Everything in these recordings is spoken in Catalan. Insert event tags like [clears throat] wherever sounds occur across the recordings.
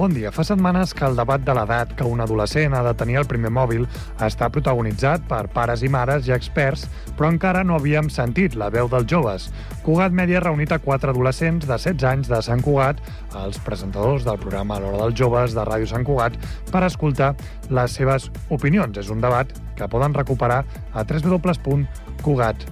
Bon dia. Fa setmanes que el debat de l'edat que un adolescent ha de tenir el primer mòbil està protagonitzat per pares i mares i experts, però encara no havíem sentit la veu dels joves. Cugat Mèdia ha reunit a quatre adolescents de 16 anys de Sant Cugat, els presentadors del programa L'Hora dels Joves de Ràdio Sant Cugat, per escoltar les seves opinions. És un debat que poden recuperar a www.cugat.cat.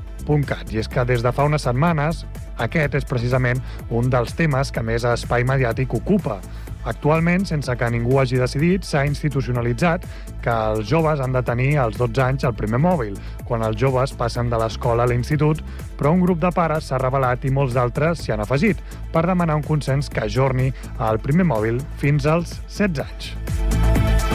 I és que des de fa unes setmanes aquest és precisament un dels temes que més espai mediàtic ocupa. Actualment, sense que ningú hagi decidit, s'ha institucionalitzat que els joves han de tenir als 12 anys el primer mòbil, quan els joves passen de l'escola a l'institut, però un grup de pares s'ha revelat i molts d'altres s'hi han afegit per demanar un consens que ajorni el primer mòbil fins als 16 anys.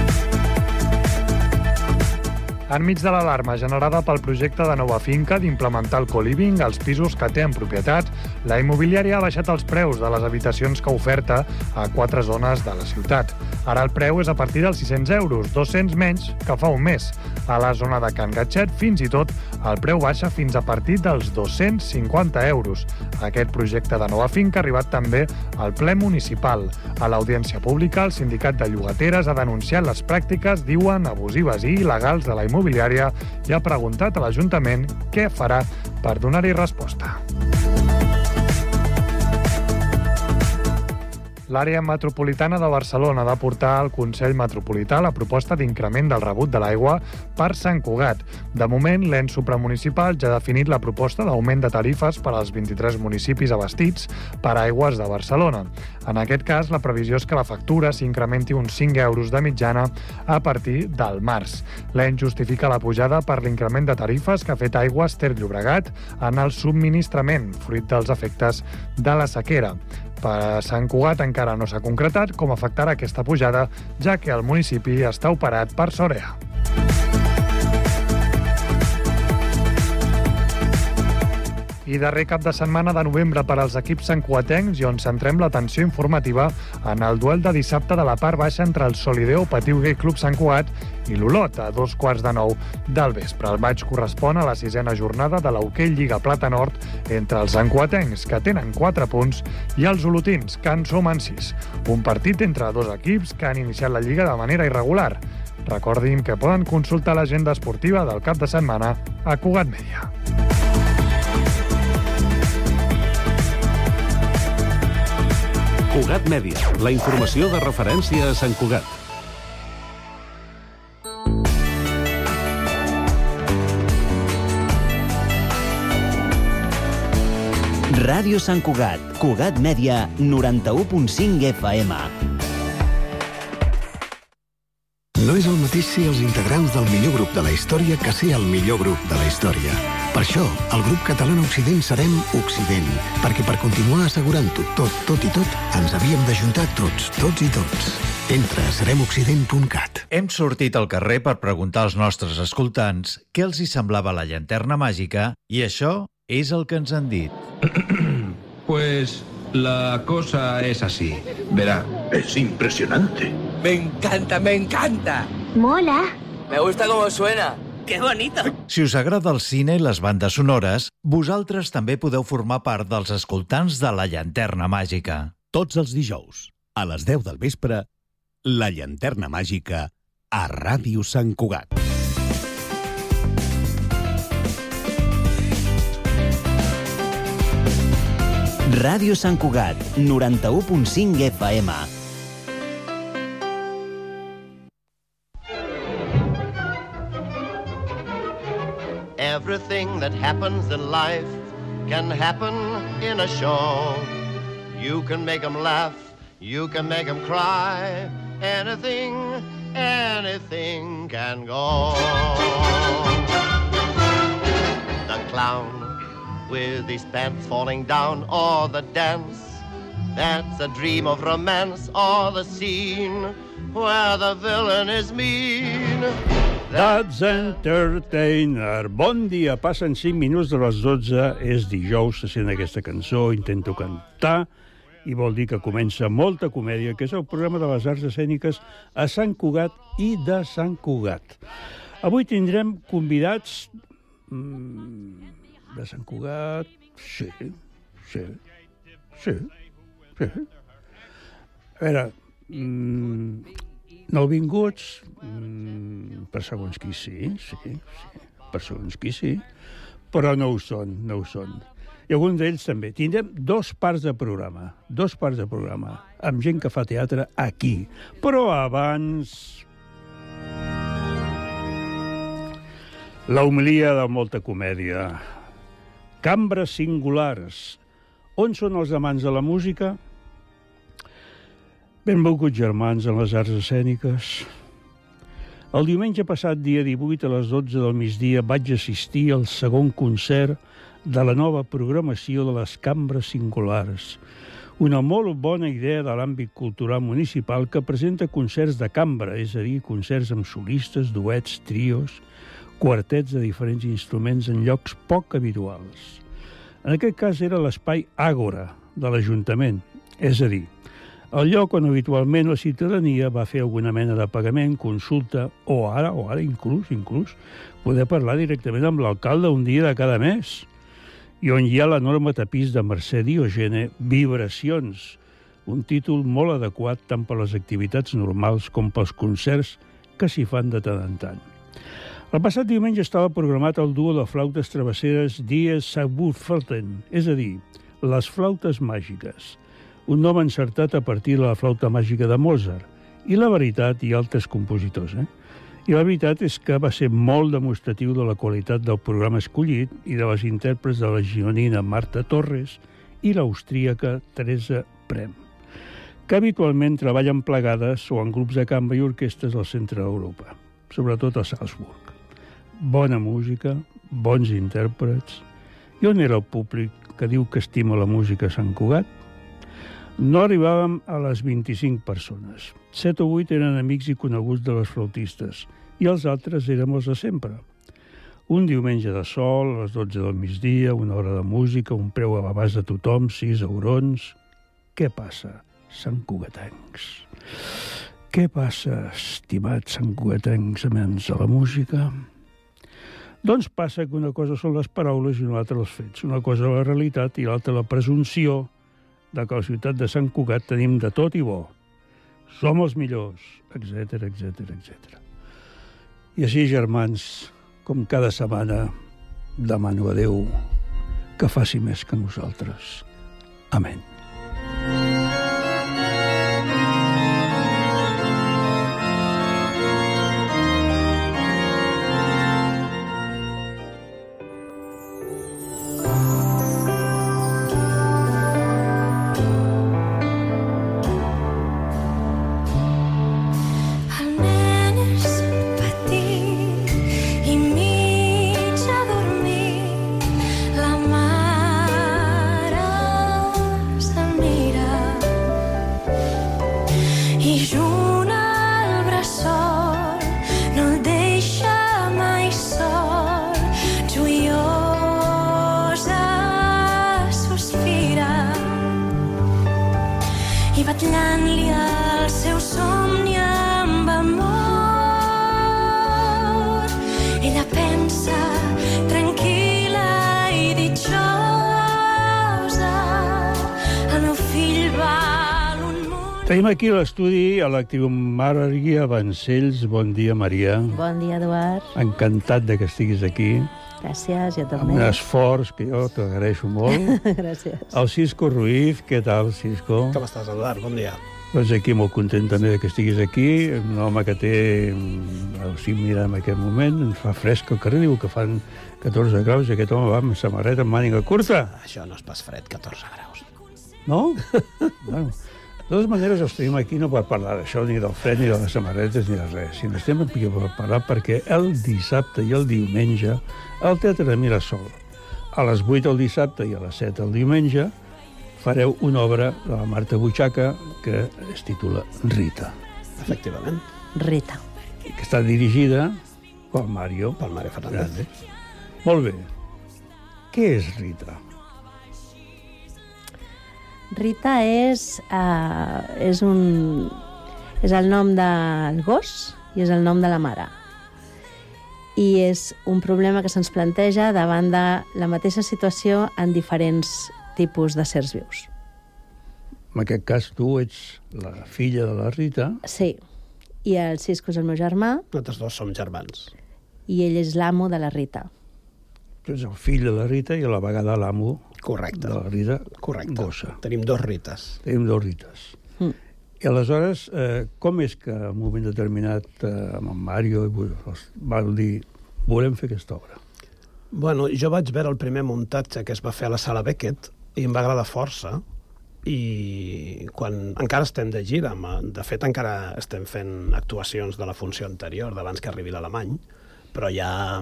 Enmig de l'alarma generada pel projecte de nova finca d'implementar el co-living als pisos que té en propietat, la immobiliària ha baixat els preus de les habitacions que oferta a quatre zones de la ciutat. Ara el preu és a partir dels 600 euros, 200 menys que fa un mes. A la zona de Can Gatxet, fins i tot, el preu baixa fins a partir dels 250 euros. Aquest projecte de nova finca ha arribat també al ple municipal. A l'audiència pública, el sindicat de llogateres ha denunciat les pràctiques, diuen, abusives i il·legals de la immobiliària i ha preguntat a l'Ajuntament què farà per donar-hi resposta. L'àrea metropolitana de Barcelona de portar al Consell Metropolità la proposta d'increment del rebut de l'aigua per Sant Cugat. De moment, l'ens supramunicipal ja ha definit la proposta d'augment de tarifes per als 23 municipis abastits per aigües de Barcelona. En aquest cas, la previsió és que la factura s'incrementi uns 5 euros de mitjana a partir del març. L'ens justifica la pujada per l'increment de tarifes que ha fet Aigües Ter Llobregat en el subministrament, fruit dels efectes de la sequera. Per Sant Cugat encara no s'ha concretat com afectarà aquesta pujada, ja que el municipi està operat per Sorea. I darrer cap de setmana de novembre per als equips santcuatencs i on centrem l'atenció informativa en el duel de dissabte de la part baixa entre el Solideo Patiu Gay Club Sant Cugat i l'Olot a dos quarts de nou del vespre. El maig correspon a la sisena jornada de l'Hockey Lliga Plata Nord entre els santcuatencs, que tenen 4 punts, i els olotins, que en sumen 6. Un partit entre dos equips que han iniciat la Lliga de manera irregular. Recordin que poden consultar l'agenda esportiva del cap de setmana a Cugat Media. Cugat Mèdia, la informació de referència a Sant Cugat. Ràdio Sant Cugat, Cugat Mèdia, 91.5 FM. No és el mateix ser els integrants del millor grup de la història que ser el millor grup de la història. Per això, el grup català Occident serem Occident, perquè per continuar assegurant-ho tot, tot i tot, ens havíem d'ajuntar tots, tots i tots. Entra a seremoccident.cat. Hem sortit al carrer per preguntar als nostres escoltants què els hi semblava la llanterna màgica i això és el que ens han dit. [clears throat] Pues la cosa es así. Verá. Es impresionante. Me encanta, me encanta. Mola. Me gusta cómo suena. ¡Qué bonito! Si us agrada el cine i les bandes sonores, vosaltres també podeu formar part dels escoltants de La Llanterna Màgica. Tots els dijous, a les 10 del vespre, La Llanterna Màgica a Ràdio Sant Cugat. Ràdio Sant Cugat, 91.5 FM. Everything that happens in life can happen in a show. You can make them laugh, you can make them cry. Anything, anything can go. The clown with his pants falling down, or the dance that's a dream of romance, or the scene where the villain is mean. That's Entertainer. Bon dia, passen 5 minuts de les 12, és dijous, se sent aquesta cançó, intento cantar, i vol dir que comença molta comèdia, que és el programa de les arts escèniques a Sant Cugat i de Sant Cugat. Avui tindrem convidats mm, de Sant Cugat, sí, sí, sí, sí. A veure, mm, nouvinguts, mm, per segons qui sí, sí, sí, per segons qui sí, però no ho són, no ho són. I alguns d'ells també. Tindrem dos parts de programa, dos parts de programa, amb gent que fa teatre aquí. Però abans... La homilia de molta comèdia. Cambres singulars. On són els amants de la música? Benvolguts germans en les arts escèniques. El diumenge passat, dia 18, a les 12 del migdia, vaig assistir al segon concert de la nova programació de les cambres singulars. Una molt bona idea de l'àmbit cultural municipal que presenta concerts de cambra, és a dir, concerts amb solistes, duets, trios, quartets de diferents instruments en llocs poc habituals. En aquest cas era l'espai Àgora de l'Ajuntament, és a dir, el lloc on habitualment la ciutadania va fer alguna mena de pagament, consulta, o ara, o ara inclús, inclús, poder parlar directament amb l'alcalde un dia de cada mes, i on hi ha l'enorme tapís de Mercè Diogene, Vibracions, un títol molt adequat tant per les activitats normals com pels concerts que s'hi fan de tant en tant. El passat diumenge estava programat el duo de flautes travesseres Dies Saburfelten, és a dir, les flautes màgiques, un nom encertat a partir de la flauta màgica de Mozart, i la veritat i altres compositors. Eh? I la veritat és que va ser molt demostratiu de la qualitat del programa escollit i de les intèrprets de la gironina Marta Torres i l'austríaca Teresa Prem, que habitualment treballen plegades o en grups de cambra i orquestres al centre d'Europa, sobretot a Salzburg. Bona música, bons intèrprets... I on era el públic que diu que estima la música a Sant Cugat? No arribàvem a les 25 persones. 7 o 8 eren amics i coneguts de les flautistes i els altres érem els de sempre. Un diumenge de sol, a les 12 del migdia, una hora de música, un preu a l'abast de tothom, 6 eurons... Què passa, Sant Cugatencs? Què passa, estimats Sant Cugatencs, amants de la música? Doncs passa que una cosa són les paraules i una altra els fets. Una cosa la realitat i l'altra la presumpció de que a la ciutat de Sant Cugat tenim de tot i bo. Som els millors, etc etc etc. I així, germans, com cada setmana, demano a Déu que faci més que nosaltres. Amén. Aquí a l'estudi a l'actriu Maria Vancells. Bon dia, Maria. Bon dia, Eduard. Encantat de que estiguis aquí. Gràcies, jo Amb també. un esforç que jo t'agraeixo molt. [laughs] Gràcies. El Cisco Ruiz, què tal, Cisco? Com estàs, Eduard? Bon dia. Doncs aquí molt content també de que estiguis aquí, un home que té, o sigui, mira, en aquest moment, ens fa fresc al carrer, diu que fan 14 graus i aquest home va amb samarreta amb màniga curta. Això no és pas fred, 14 graus. No? [laughs] bueno, de totes maneres, els tenim aquí no per parlar d'això, ni del fred, ni de les samarretes, ni de res, sinó estem aquí per parlar perquè el dissabte i el diumenge al Teatre de Mirasol, a les 8 el dissabte i a les 7 el diumenge, fareu una obra de la Marta Butxaca que es titula Rita. Efectivament. Rita. Que està dirigida pel Mario. Pel Mario Fernández. Grande. Molt bé. Què és Rita? Rita és, uh, és, un, és el nom del gos i és el nom de la mare. i és un problema que se'ns planteja davant de la mateixa situació en diferents tipus de sers vius. En aquest cas, tu ets la filla de la Rita. Sí, i el Cisco és el meu germà Nosaltres dos som germans. i ell és l'amo de la Rita. Tu ets el fill de la Rita i a la vegada l'amo Correcte. de la Rita Correcte. Gossa. Tenim dos rites. Tenim dos Rites. Mm. I aleshores, eh, com és que en un moment determinat eh, amb en Mario van dir volem fer aquesta obra? Bueno, jo vaig veure el primer muntatge que es va fer a la sala Beckett i em va agradar força i quan encara estem de gira, amb- de fet encara estem fent actuacions de la funció anterior d'abans que arribi l'alemany, però ja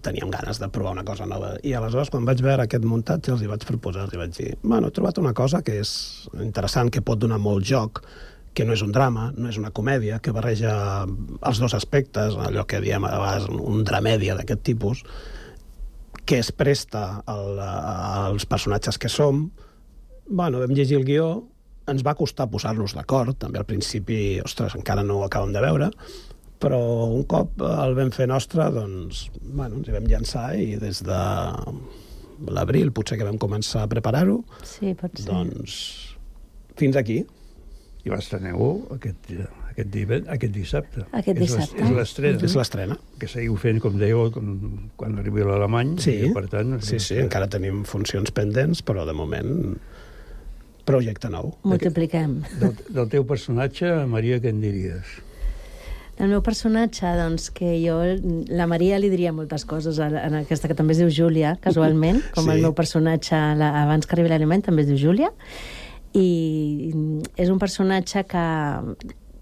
teníem ganes de provar una cosa nova. I aleshores, quan vaig veure aquest muntatge, els hi vaig proposar, els hi vaig dir, bueno, he trobat una cosa que és interessant, que pot donar molt joc, que no és un drama, no és una comèdia, que barreja els dos aspectes, allò que diem a vegades un dramèdia d'aquest tipus, que es presta al, als personatges que som. Bueno, vam llegir el guió, ens va costar posar-nos d'acord, també al principi, ostres, encara no ho acabem de veure, però un cop el vam fer nostre, doncs, bueno, ens hi vam llançar i des de l'abril, potser que vam començar a preparar-ho, Sí, pot ser. doncs, fins aquí. I l'estreneu aquest, aquest, diven, aquest dissabte. Aquest dissabte. És l'estrena. És l'estrena. Que seguiu fent, com dèieu, com, quan arribi l'alemany. Sí, i, per tant, sí, sí, encara tenim funcions pendents, però de moment projecte nou. Multipliquem. Del, del teu personatge, Maria, què en diries? El meu personatge, doncs, que jo... La Maria li diria moltes coses, en aquesta que també es diu Júlia, casualment, [laughs] com Sí. el meu personatge la, abans que arribi l'alemany també es diu Júlia, i és un personatge que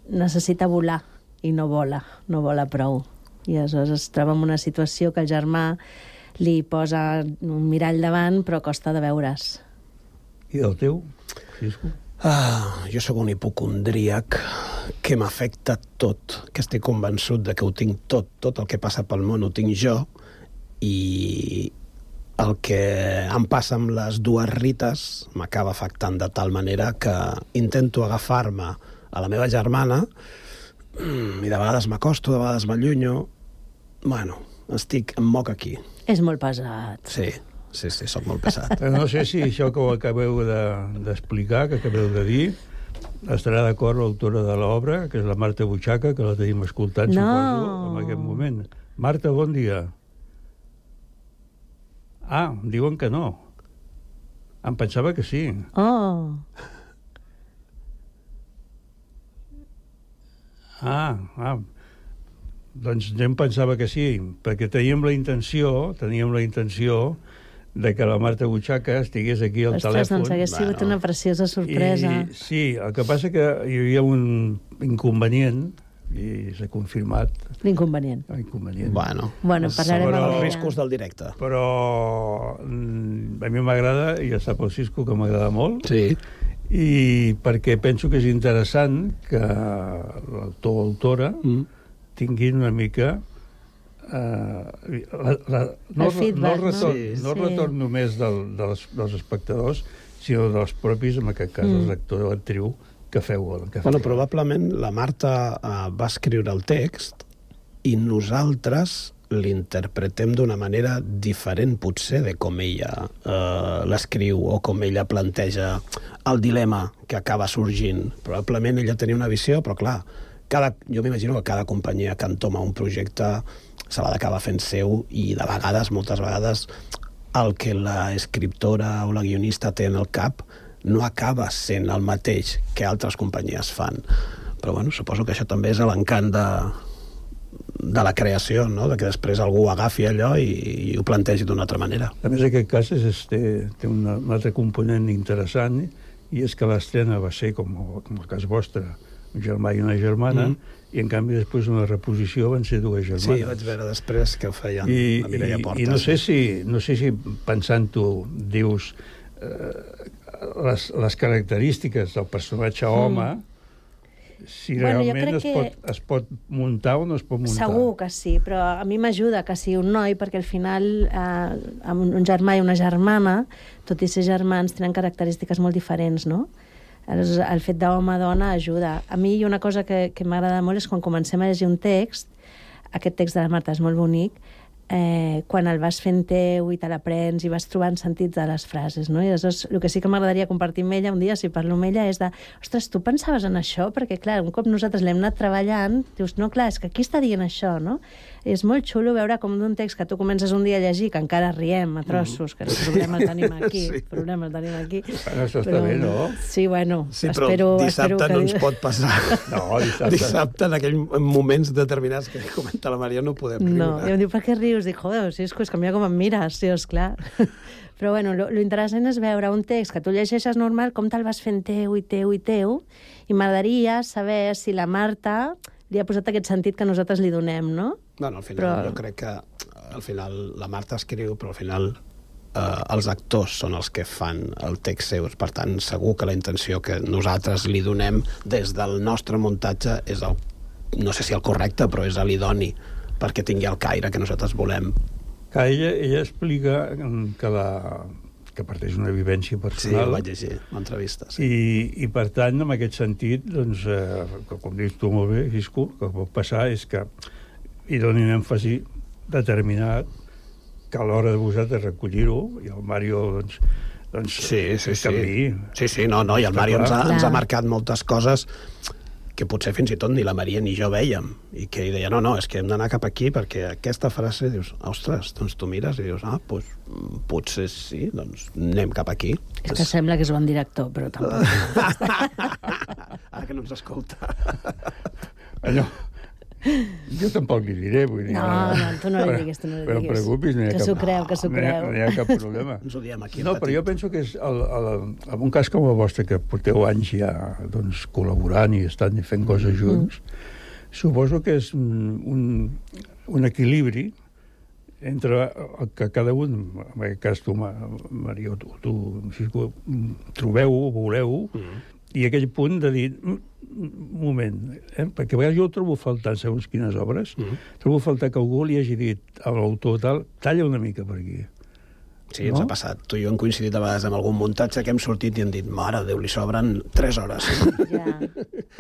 necessita volar i no vola, no vola prou. I aleshores es troba en una situació que el germà li posa un mirall davant, però costa de veure's. I del teu, Cisco? Ah, jo sóc un hipocondríac que m'afecta tot, que estic convençut de que ho tinc tot, tot el que passa pel món ho tinc jo, i el que em passa amb les dues rites m'acaba afectant de tal manera que intento agafar-me a la meva germana i de vegades m'acosto, de vegades m'allunyo. Bueno, estic, em moc aquí. És molt pesat. Sí, sí, sí, sóc molt pesat. Però no sé si això que ho acabeu de- d'explicar, de, que acabeu de dir, estarà d'acord l'autora de l'obra, que és la Marta Butxaca, que la tenim escoltant, No. suposo, en aquest moment. Marta, bon dia. Ah, diuen que no. Em pensava que sí. Oh, Ah, ah. Doncs jo em pensava que sí, perquè teníem la intenció, teníem la intenció de que la Marta Butxaca estigués aquí al ostres, telèfon. doncs hagués sigut una preciosa sorpresa. I, sí, el que passa que hi havia un inconvenient, i s'ha confirmat L'inconvenient. l'inconvenient. Bueno, Bueno, parlarem Però- amb els riscos del directe. Però mm, a mi m'agrada, i ja sap el Cisco que m'agrada molt, Sí. i perquè penso que és interessant que l'autor o autora Mm. tinguin una mica eh, la, la, no, El feedback, no, el retorn, no? no el Sí. retorn només del, dels, dels espectadors, sinó dels propis, en aquest cas, Mm. mm. l'actor o l'actriu que feu. el Que Bueno, feu. probablement la Marta eh, va escriure el text i nosaltres l'interpretem d'una manera diferent, potser, de com ella eh, l'escriu o com ella planteja el dilema que acaba sorgint. Probablement ella tenia una visió, però clar, cada, jo m'imagino que cada companyia que entoma un projecte se l'ha d'acabar fent seu i de vegades, moltes vegades, el que la escriptora o la guionista té en el cap no acaba sent el mateix que altres companyies fan. Però bueno, suposo que això també és l'encant de, de la creació, no? de que després algú agafi allò i, i ho plantegi d'una altra manera. A més, aquest cas és, és, té, té una, un altre component interessant i és que l'estrena va ser, com, com el cas vostre, un germà i una germana, Mm. mm. I en canvi després una reposició van ser dues germanes. Sí, vaig veure després que ho feien I, la Mireia i, Porta. i no sé si, no sé si pensant-ho dius eh, les, les característiques del personatge home si Bueno, realment es, que- pot, es pot muntar o no es pot muntar. Segur que sí, però a mi m'ajuda que sigui un noi, perquè al final eh, amb un germà i una germana, tot i ser germans, tenen característiques molt diferents, no? Aleshores, el fet d'home-dona ajuda. A mi una cosa que, que m'agrada molt és quan comencem a llegir un text, aquest text de la Marta és molt bonic, eh, quan el vas fent teu i te l'aprens i vas trobant sentits de les frases, no? I aleshores, el que sí que m'agradaria compartir amb ella un dia, si parlo amb ella, és de, ostres, tu pensaves en això? Perquè, clar, un cop nosaltres l'hem anat treballant, dius, no, clar, és que aquí està dient això, no? És molt xulo veure com d'un text que tu comences un dia a llegir, que encara riem a trossos, que els problemes tenim [laughs] aquí, sí. problemes tenim aquí. Bueno, això està bé, no? Sí, bueno, Sí, però espero, dissabte espero que... no ens pot passar. [laughs] No, dissabte. Dissabte, en aquells moments determinats que comenta la Maria, no podem No, riure. i em diu, per què rius? Dic, joder, si és, que és que mira com em mires, sí, esclar. [laughs] Però bueno, lo, lo interessant és veure un text que tu llegeixes normal, com te'l vas fent teu i teu i teu, i m'agradaria saber si la Marta li ha posat aquest sentit que nosaltres li donem, no? Bueno, al final, Però- jo crec que al final la Marta escriu, però al final eh, els actors són els que fan el text seus. Per tant, segur que la intenció que nosaltres li donem des del nostre muntatge és el, no sé si el correcte, però és l'idoni perquè tingui el caire que nosaltres volem. Que ella, ella explica que, la, que parteix d'una vivència Sí, personal. ho vaig llegir, l'entrevista. Sí. I, I, per tant, en aquest sentit, doncs, eh, que, com dius tu molt bé, Gisco, el que pot passar és que hi donin èmfasi determinat que a l'hora de vosaltres recollir-ho, i el Mario, doncs, doncs Sí, sí, sí. canviï. Sí, sí, no, no, i el Està Mario ens ha, ens ha marcat moltes coses que potser fins i tot ni la Maria ni jo veiem, i que deia, no, no, és que hem d'anar cap aquí perquè aquesta frase, dius, ostres, doncs tu mires i dius, ah, doncs, potser sí, doncs anem cap aquí. És que sembla que és bon director, però tampoc. [laughs] Ara que no ens escolta. Allò, jo tampoc li diré, vull dir... No, no, tu no li diguis, tu no li però diguis. preocupis, no hi ha Que cap... s'ho creu, que s'ho no hi ha- creu. No hi ha cap problema. Ens ho diem aquí. No, però jo penso que és el, el, en un cas com el vostre, que porteu anys ja doncs, col·laborant i estan fent coses junts, suposo que és un, un, equilibri entre el que cada un, en aquest cas tu, Ma- Maria, tu, tu Cisco, trobeu, voleu, i aquell punt de dir, "Mm, un moment, eh? perquè a vegades jo trobo faltant segons quines obres, trobo faltar que algú li hagi dit a l'autor tal, talla una mica per aquí. Sí, ens No? ha passat. Tu i jo hem coincidit a vegades amb algun muntatge que hem sortit i hem dit, mare de Déu, li sobren 3 hores. Ja.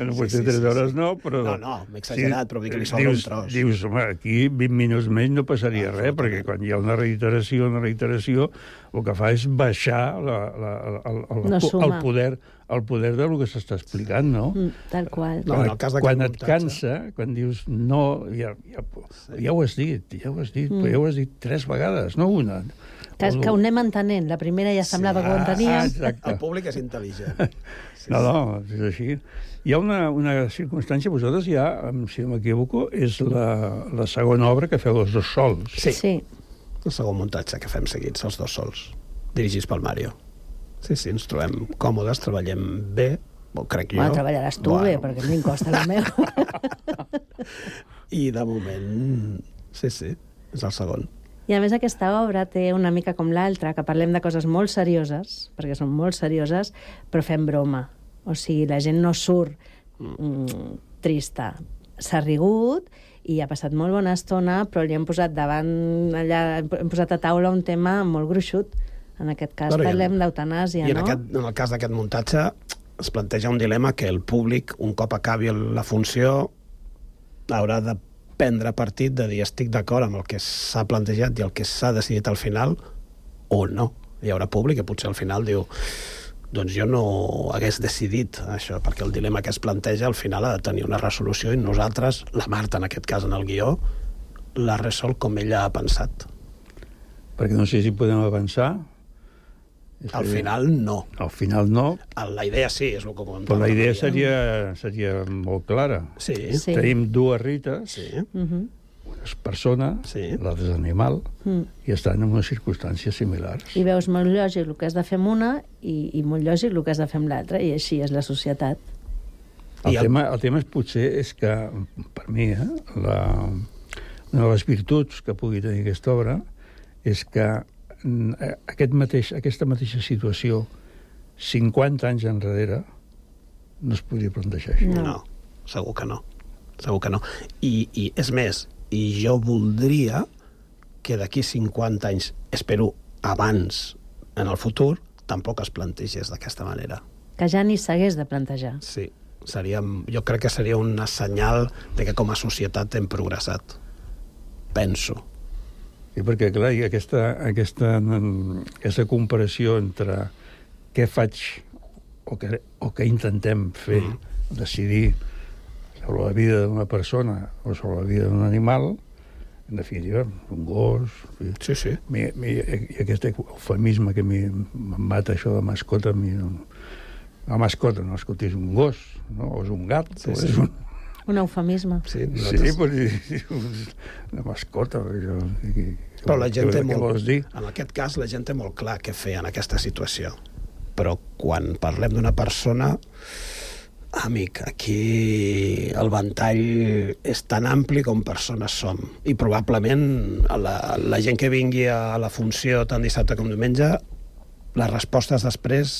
No Sí, pot sí, ser tres sí, sí. hores, no, però... No, no, m'he exagerat, però vull dir que li sobra dius, un tros. Dius, home, aquí 20 minuts més no passaria res, perquè quan hi ha una reiteració, una reiteració, el que fa és baixar la, la, la, el, el, No el, poder, el poder del que s'està explicant, no? Mm, Tal qual. No, en el cas quan et muntatge- cansa, quan dius no, ja, ja, ja ho has dit, ja ho has dit, Mm. però ja ho has dit tres vegades, no una. Que, que ho anem entenent. La primera ja semblava que ho Ah, enteníem. exacte. El públic és intel·ligent. [laughs] No, no, és així. Hi ha una, una circumstància, vosaltres ja, em- si no m'equivoco, és la, la segona obra que feu els dos sols. Sí. Sí. El segon muntatge que fem seguits, els dos sols, dirigits pel Mario. Sí, sí, ens trobem còmodes, treballem bé, o crec jo. Bueno, treballaràs tu bé, perquè a mi em costa el meu. [laughs] I de moment, sí, sí, és el segon. I a més aquesta obra té una mica com l'altra, que parlem de coses molt serioses, perquè són molt serioses, però fem broma. O sigui, la gent no surt mm, trista. S'ha rigut i ha passat molt bona estona, però li hem posat davant allà, hem posat a taula un tema molt gruixut. En aquest cas Bueno, parlem d'eutanàsia, I en, no? aquest, en el cas d'aquest muntatge es planteja un dilema que el públic, un cop acabi la funció, haurà de prendre partit de dir estic d'acord amb el que s'ha plantejat i el que s'ha decidit al final o no. Hi haurà públic que potser al final diu doncs jo no hagués decidit això, perquè el dilema que es planteja al final ha de tenir una resolució i nosaltres, la Marta en aquest cas en el guió, l'ha resol com ella ha pensat. Perquè no sé si podem avançar. Al final, no. Al final no, La idea sí, és el que comentava. però la idea seria, seria molt clara. Sí. Sí. Tenim dues rites, Sí. Mhm. una és persona, Sí. l'altra és animal, Mm. i estan en unes circumstàncies similars. I veus molt lògic el que has de fer amb una i, i molt lògic el que has de fer amb l'altra, i així és la societat. El, I el- tema, el tema és potser és que, per mi, eh, la, una de les virtuts que pugui tenir aquesta obra és que aquest mateix, aquesta mateixa situació 50 anys enrere no es podria plantejar així. No. No, segur que no. Segur que no. I, i és més, i jo voldria que d'aquí 50 anys, espero abans en el futur, tampoc es plantegés d'aquesta manera. Que ja ni s'hagués de plantejar. Sí, seria, jo crec que seria una senyal de que com a societat hem progressat. penso. Sí, perquè, clar, aquesta, aquesta, mm, aquesta comparació entre què faig o què, o què intentem fer, mm. decidir sobre la vida d'una persona o sobre la vida d'un animal, en definitiva, un gos... Sí, sí. Mi, mi, I aquest eufemisme que em mata això de mascota, mi, no, la mascota, no, escolta, és un gos, no? o és un gat, Sí, o sí. és un... Un eufemisme. Sí, Sí, nosaltres... pues, [laughs] una mascota. Això, i, Però la gent té molt... vols dir? En aquest cas, la gent té molt clar què fer en aquesta situació. Però quan parlem d'una persona, amic, aquí el ventall és tan ampli com persones som. I probablement la, la gent que vingui a la funció tant dissabte com diumenge, les respostes després...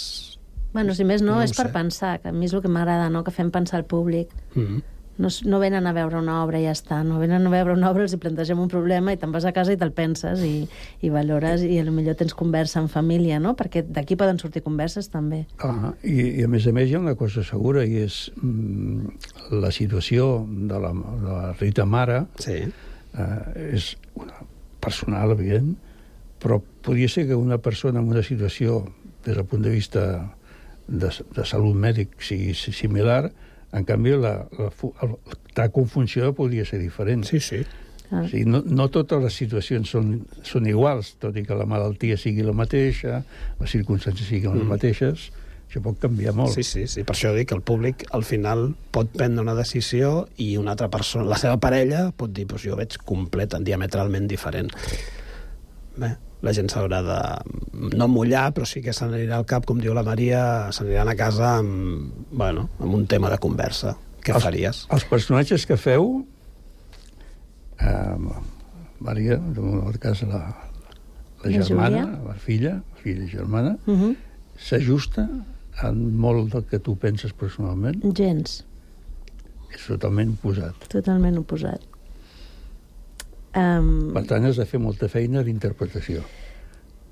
Bueno, si més no, No és per sé. pensar, que a mi és el que m'agrada, no? que fem pensar al públic. Mm -hmm. No, no venen a veure una obra i ja està, no venen a veure una obra, els hi plantegem un problema i te'n vas a casa i te'l penses i, i valores i millor tens conversa en família, no? Perquè d'aquí poden sortir converses també. Ah, i, I a més a més hi ha una cosa segura i és mm, la situació de la, de la Rita Mare sí. eh, és una personal, evident, però podria ser que una persona en una situació des del punt de vista de, de salut mèdic sigui similar, en canvi la, la, el tac en funció podria ser diferent. Sí, sí. Ah. O sigui, no, no totes les situacions són, són iguals, tot i que la malaltia sigui la mateixa, les circumstàncies siguin les Mm. mateixes, això pot canviar molt. Sí, sí, sí. Per això dic que el públic al final pot prendre una decisió i una altra persona, la seva parella, pot dir pues jo veig complet, diametralment diferent. Bé, la gent s'haurà de no mullar, però sí que se n'anirà al cap, com diu la Maria, se n'aniran a casa amb, bueno, amb un tema de conversa. Què els, faries? Els personatges que feu, eh, Maria, en el cas la, la, La germana, Júlia. la filla, filla i germana, Uh -huh. s'ajusta en molt del que tu penses personalment? Gens, És totalment oposat. totalment oposat. Um, Per tant, has de fer molta feina d'interpretació.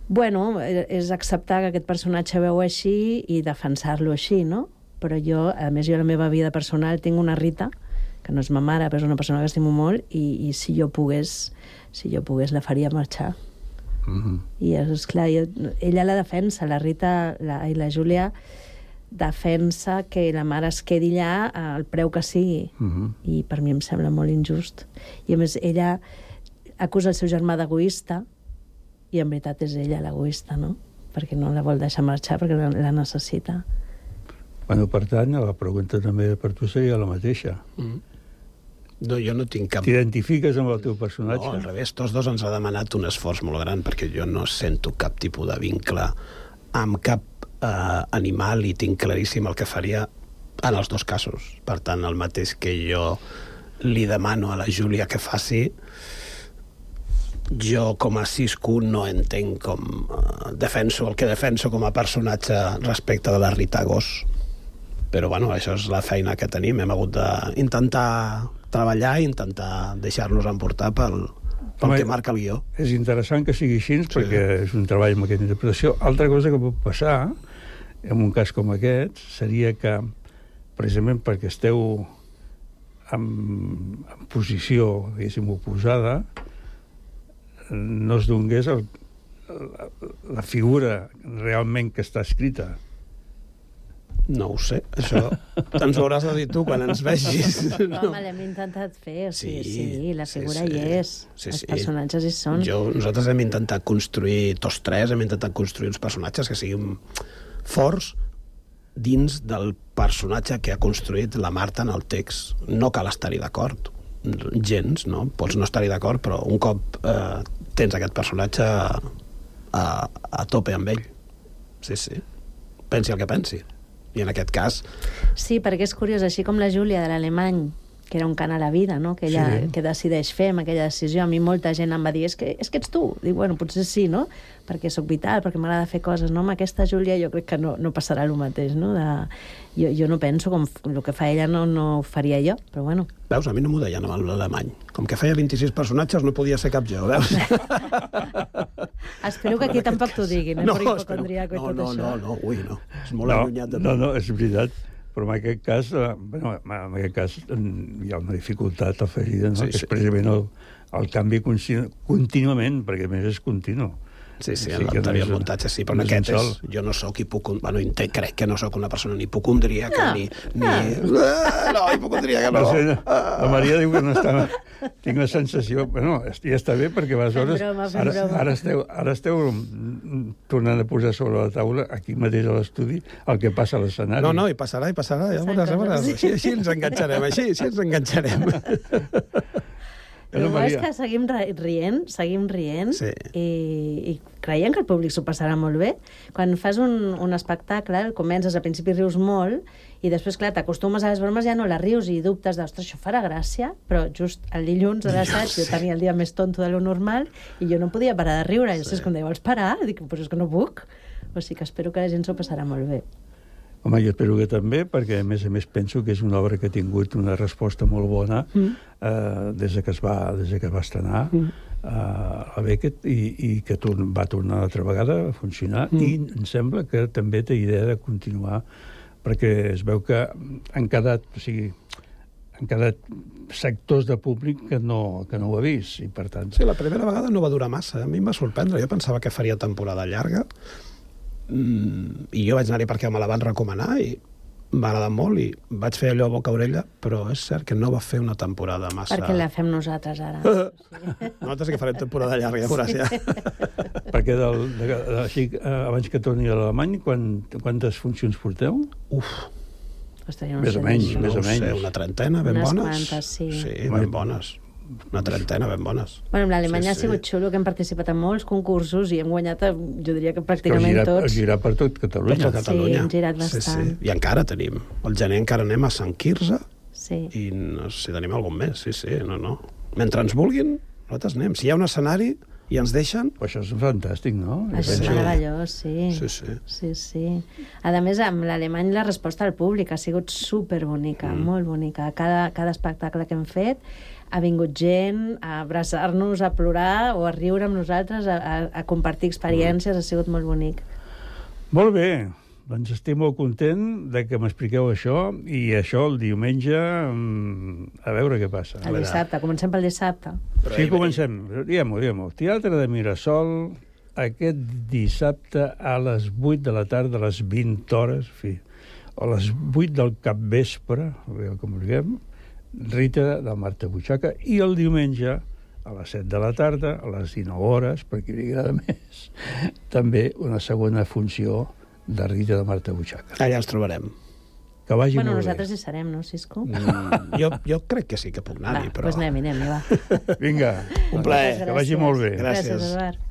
Bueno, és acceptar que aquest personatge veu així i defensar-lo així, no? Però jo, a més, jo a la meva vida personal tinc una Rita, que no és ma mare, però és una persona que estimo molt, i, i si jo pogués, si jo pogués la faria marxar. Mm -hmm. I és clar, jo, ella la defensa, la Rita la, i la Júlia defensa que la mare es quedi allà al preu que sigui. Mm -hmm. I per mi em sembla molt injust. I a més, ella acusa el seu germà d'egoista i en veritat és ella l'egoista, no? Perquè no la vol deixar marxar perquè la, la necessita. Bueno, per tant, la pregunta també per tu seria la mateixa. Mm. No, jo no tinc cap... T'identifiques amb el teu personatge? No, al revés, tots dos ens ha demanat un esforç molt gran perquè jo no sento cap tipus de vincle amb cap eh, animal i tinc claríssim el que faria en els dos casos. Per tant, el mateix que jo li demano a la Júlia que faci, jo com a Cisco no entenc com eh, defenso el que defenso com a personatge respecte de la Rita Gos. Però bueno, això és la feina que tenim. Hem hagut d'intentar treballar i intentar deixar-nos emportar pel, pel Home, que marca el guió. És interessant que sigui així, sí. perquè és un treball amb aquesta interpretació. Altra cosa que pot passar, en un cas com aquest, seria que, precisament perquè esteu en, en posició, diguéssim, oposada, no es donés el, la, la figura realment que està escrita. No ho sé, això ens ho hauràs de dir tu quan ens vegis. [laughs] No. Home, l'hem intentat fer, o sigui, sí, sí la sí, figura sí. hi és. Sí, Els sí. personatges hi són. Jo, nosaltres hem intentat construir, tots tres, hem intentat construir uns personatges que siguin forts dins del personatge que ha construït la Marta en el text. No cal estar-hi d'acord, gens, no? Pots no estar-hi d'acord, però un cop eh, tens aquest personatge a, a, a tope amb ell. Sí, sí. Pensi el que pensi. I en aquest cas, Sí, perquè és curiós, així com la Júlia de l'alemany, que era un cant a la vida, no? que ella Sí. que decideix fer amb aquella decisió. A mi molta gent em va dir, és que, és que ets tu. Dic, bueno, potser sí, no? Perquè sóc vital, perquè m'agrada fer coses, no? Amb aquesta Júlia jo crec que no, no passarà el mateix, no? De... Jo, jo no penso com el que fa ella no, no ho faria jo, però bueno. veus, a mi no m'ho deien amb l'alemany. Com que feia 26 personatges, no podia ser cap jo, veus? [laughs] Espero que aquí tampoc t'ho diguin, eh? No, per i no, tot no, això. no, no, ui, no. És molt no, allunyat de mi. no, no, és veritat. Però en aquest cas, eh, bueno, en aquest cas mm, hi ha una dificultat afegida, no? Sí, que és sí. precisament el, el canvi continu- contínuament, perquè més és continu. Sí, sí, en no l'anterior muntatge sí, però no en aquest és, sol. jo no sóc hipocondríaca, bueno, inte- crec que no sóc una persona ni hipocondríaca, No. ni... ni... Ah, no, hipocondríaca no. No sé, la Maria diu que no està... Tinc la sensació... Bueno, ja està bé, perquè aleshores... Fem broma, fem ara, broma. ara, esteu, ara esteu tornant a posar sobre la taula, aquí mateix a l'estudi, el que passa a l'escenari. No, no, i passarà, i passarà, ja veuràs, ja veuràs. Així, així ens enganxarem, així, així ens enganxarem. [laughs] El Hello, bo és que seguim ri- rient, seguim rient, Sí. i, i creiem que el públic s'ho passarà molt bé. Quan fas un, un espectacle, comences, al principi rius molt, i després, clar, t'acostumes a les bromes, ja no les rius i dubtes d'ostres, això farà gràcia, però just el dilluns a l'assaig jo tenia el dia més tonto de lo normal i jo no podia parar de riure. I després, quan deia, vols parar? Dic, però és que no puc. O sigui que espero que la gent s'ho passarà molt bé. Home, jo espero que també, perquè a més a més penso que és una obra que ha tingut una resposta molt bona Mm. eh, des, de que es va, des de que es va estrenar Mm. eh, a Beckett i, i que tor va tornar altra vegada a funcionar Mm. i em sembla que també té idea de continuar perquè es veu que han quedat, o sigui, han quedat sectors de públic que no, que no ho ha vist i per tant Sí, la primera vegada no va durar massa. A mi em va sorprendre. Jo pensava que faria temporada llarga. Mm, I jo vaig anar-hi perquè me la van recomanar i m'ha agradat molt i vaig fer allò a boca orella, però és cert que no va fer una temporada massa... Perquè la fem nosaltres ara. [laughs] Nosaltres sí que farem temporada llarga, ja veuràs ja. [laughs] perquè del, de, de, així, eh, abans que torni a l'Alemany quan, quantes funcions porteu? Uf, Ostres, no Més o menys, més o no ho sé, menys. una trentena, ben Unes bones. quantes, sí. Sí, ben bones. Una trentena, ben bones. Bueno, amb l'Alemanya Sí, ha sigut xulo, que hem participat en molts concursos i hem guanyat, eh, jo diria que pràcticament girat, heu tots. girat per tot Catalunya. Per tot Catalunya. Sí, hem girat Sí, bastant. sí. I encara tenim. El gener encara anem a Sant Quirze Sí. i no sé si tenim algun més. Sí, sí, no, no. Mentre ens vulguin, nosaltres anem. Si hi ha un escenari i ens deixen... Però això és fantàstic, no? Això és Sí. meravellós, sí. Sí, sí. Sí, sí. A més, amb l'alemany la resposta al públic ha sigut superbonica, mm. molt bonica. Cada, cada espectacle que hem fet ha vingut gent a abraçar-nos, a plorar o a riure amb nosaltres, a, a, a compartir experiències, ha sigut molt bonic. Molt bé, doncs estic molt content de que m'expliqueu això i això el diumenge mm, a veure què passa. El dissabte, comencem pel dissabte. Però Sí, comencem. Diguem-ho, diguem-ho. Teatre de Mirasol, aquest dissabte a les 8 de la tarda, a les 20 hores, fi, a les 8 del capvespre, com ho diguem, Rita de Marta Butxaca, i el diumenge a les 7 de la tarda, a les 19 hores, per qui li agrada [laughs] més, també una segona funció de Rita de Marta Butxaca. Allà ens trobarem. Que vagi Bueno, molt nosaltres hi serem, no, Cisco? Mm, [laughs] jo, jo crec que sí que puc anar-hi, però... doncs anem, anem, va. Vinga, Un plaer. que vagi molt bé. Gràcies. Gràcies, Eduard.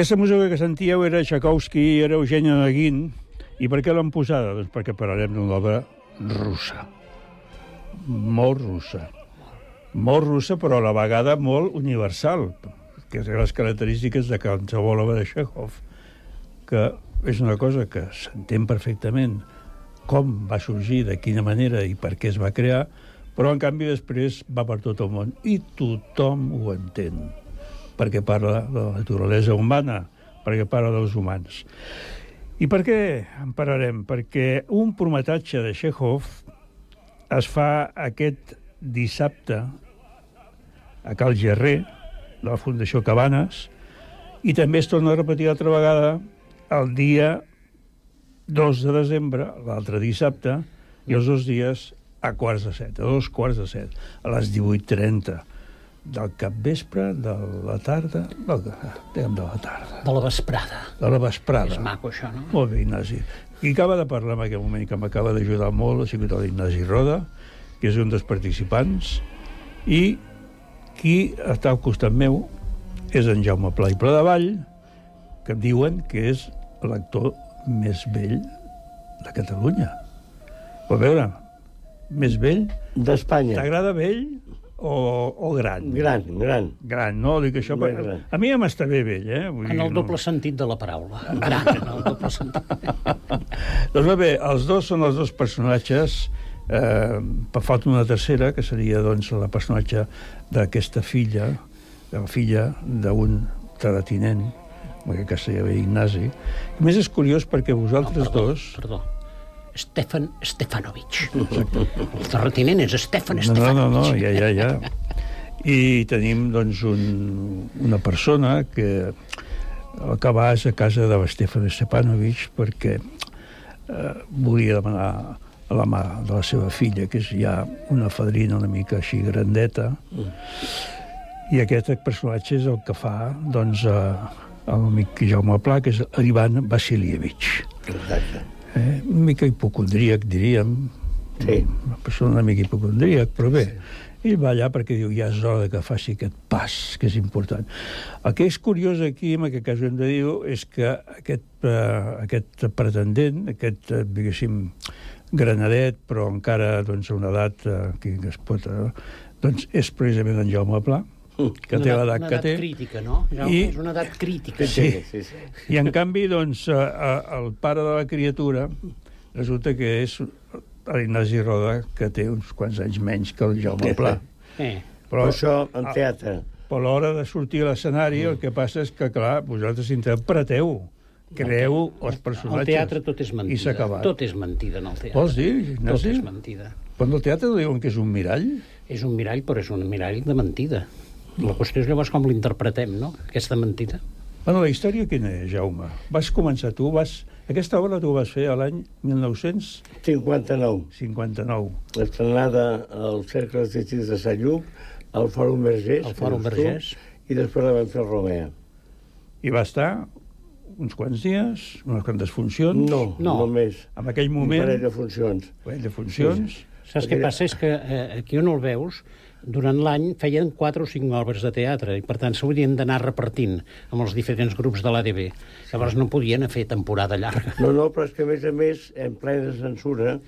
Aquesta música que sentíeu era Tchaikovsky era Eugènia Naguin. I per què l'han posada? Doncs perquè parlarem d'una obra russa. Molt russa. Molt russa, però a la vegada molt universal, que és les característiques de qualsevol obra de Chekhov, que és una cosa que s'entén perfectament com va sorgir, de quina manera i per què es va crear, però en canvi després va per tot el món i tothom ho entén perquè parla de la naturalesa humana, perquè parla dels humans. I per què en parlarem? Perquè un prometatge de Chekhov es fa aquest dissabte a Cal Gerrer, de la Fundació Cabanes, i també es torna a repetir altra vegada el dia 2 de desembre, l'altre dissabte, i els dos dies a quarts de set, a dos quarts de set, a les 18.30 del capvespre, de la tarda, del, diguem de la tarda. De la vesprada. De la vesprada. És maco, això, no? Molt bé, Ignasi. Qui acaba de parlar en aquest moment, que m'acaba d'ajudar molt, ha sigut l'Ignasi Roda, que és un dels participants, i qui està al costat meu és en Jaume Pla i Pla de Vall, que em diuen que és l'actor més vell de Catalunya. Però a veure, més vell... D'Espanya. T'agrada vell o, o gran? Gran, gran. Gran, no? Dic això, Molt gran. a mi ja m'està bé vell, eh? Vull En el doble sentit de la paraula. Gran, en el doble sentit. [laughs] Doncs molt bé, els dos són els dos personatges eh, per falta una tercera, que seria doncs, la personatge d'aquesta filla, de la filla d'un terratinent, en aquest cas seria bé Ignasi. A més, és curiós perquè vosaltres No, perdó, dos... Perdó. Stefan Stefanovic. El terratinent és Stefan No, no, no, no, Stefanovic. ja, ja, ja. I tenim, doncs, un, una persona que que va a casa de l'Stefan Stepanovic perquè eh, volia demanar a la mà de la seva filla, que és ja una fadrina una mica així grandeta, I aquest personatge és el que fa, doncs, eh, l'amic Jaume Pla, que és l'Ivan Vasilievich. Exacte. Eh? Una mica hipocondríac, diríem. Sí. Una persona una mica hipocondríac, però bé. Ell va allà perquè diu, ja és hora que faci aquest pas, que és important. El que és curiós aquí, en aquest cas ho hem de dir, és que aquest, eh, aquest pretendent, aquest, eh, diguéssim, granadet, però encara doncs, a una edat eh, que es pot... Eh, doncs és precisament en Jaume Pla, [laughs] que Una té edat- l'edat una que edat té. crítica, no? I, és una edat crítica. Sí. sí, sí. I en canvi, doncs, eh, eh, el pare de la criatura resulta que és l'Ignasi Roda, que té uns quants anys menys que el Jaume Pla. Eh. Però això en teatre. Però a l'hora de sortir a l'escenari, el que passa és que, clar, vosaltres interpreteu, creeu els personatges. Al teatre tot és mentida. I s'ha acabat. Tot és mentida en el teatre. Vols dir, Tot Ignasi? és mentida. Però en el teatre diuen que és un mirall? És un mirall, però és un mirall de mentida. La qüestió és llavors com l'interpretem, no?, aquesta mentida. Bueno, la història quina és, Jaume? Vas començar tu, vas... Aquesta obra tu vas fer a l'any 1959. 59. 59. Estrenada al Cercle Artístic de Sant Lluc, al Fòrum Vergés. Al Fòrum Vergés. I després la vam fer al Romea. I va estar uns quants dies, unes quantes funcions. No, No. només. En aquell Un moment... parell de funcions. Un parell de funcions. Saps què passa? És que eh, aquí on el veus, durant l'any feien quatre o cinc obres de teatre i per tant s'haurien d'anar repartint amb els diferents grups de l'ADB. Llavors no podien fer temporada llarga. No, no, però és que a més a més, en plena censura,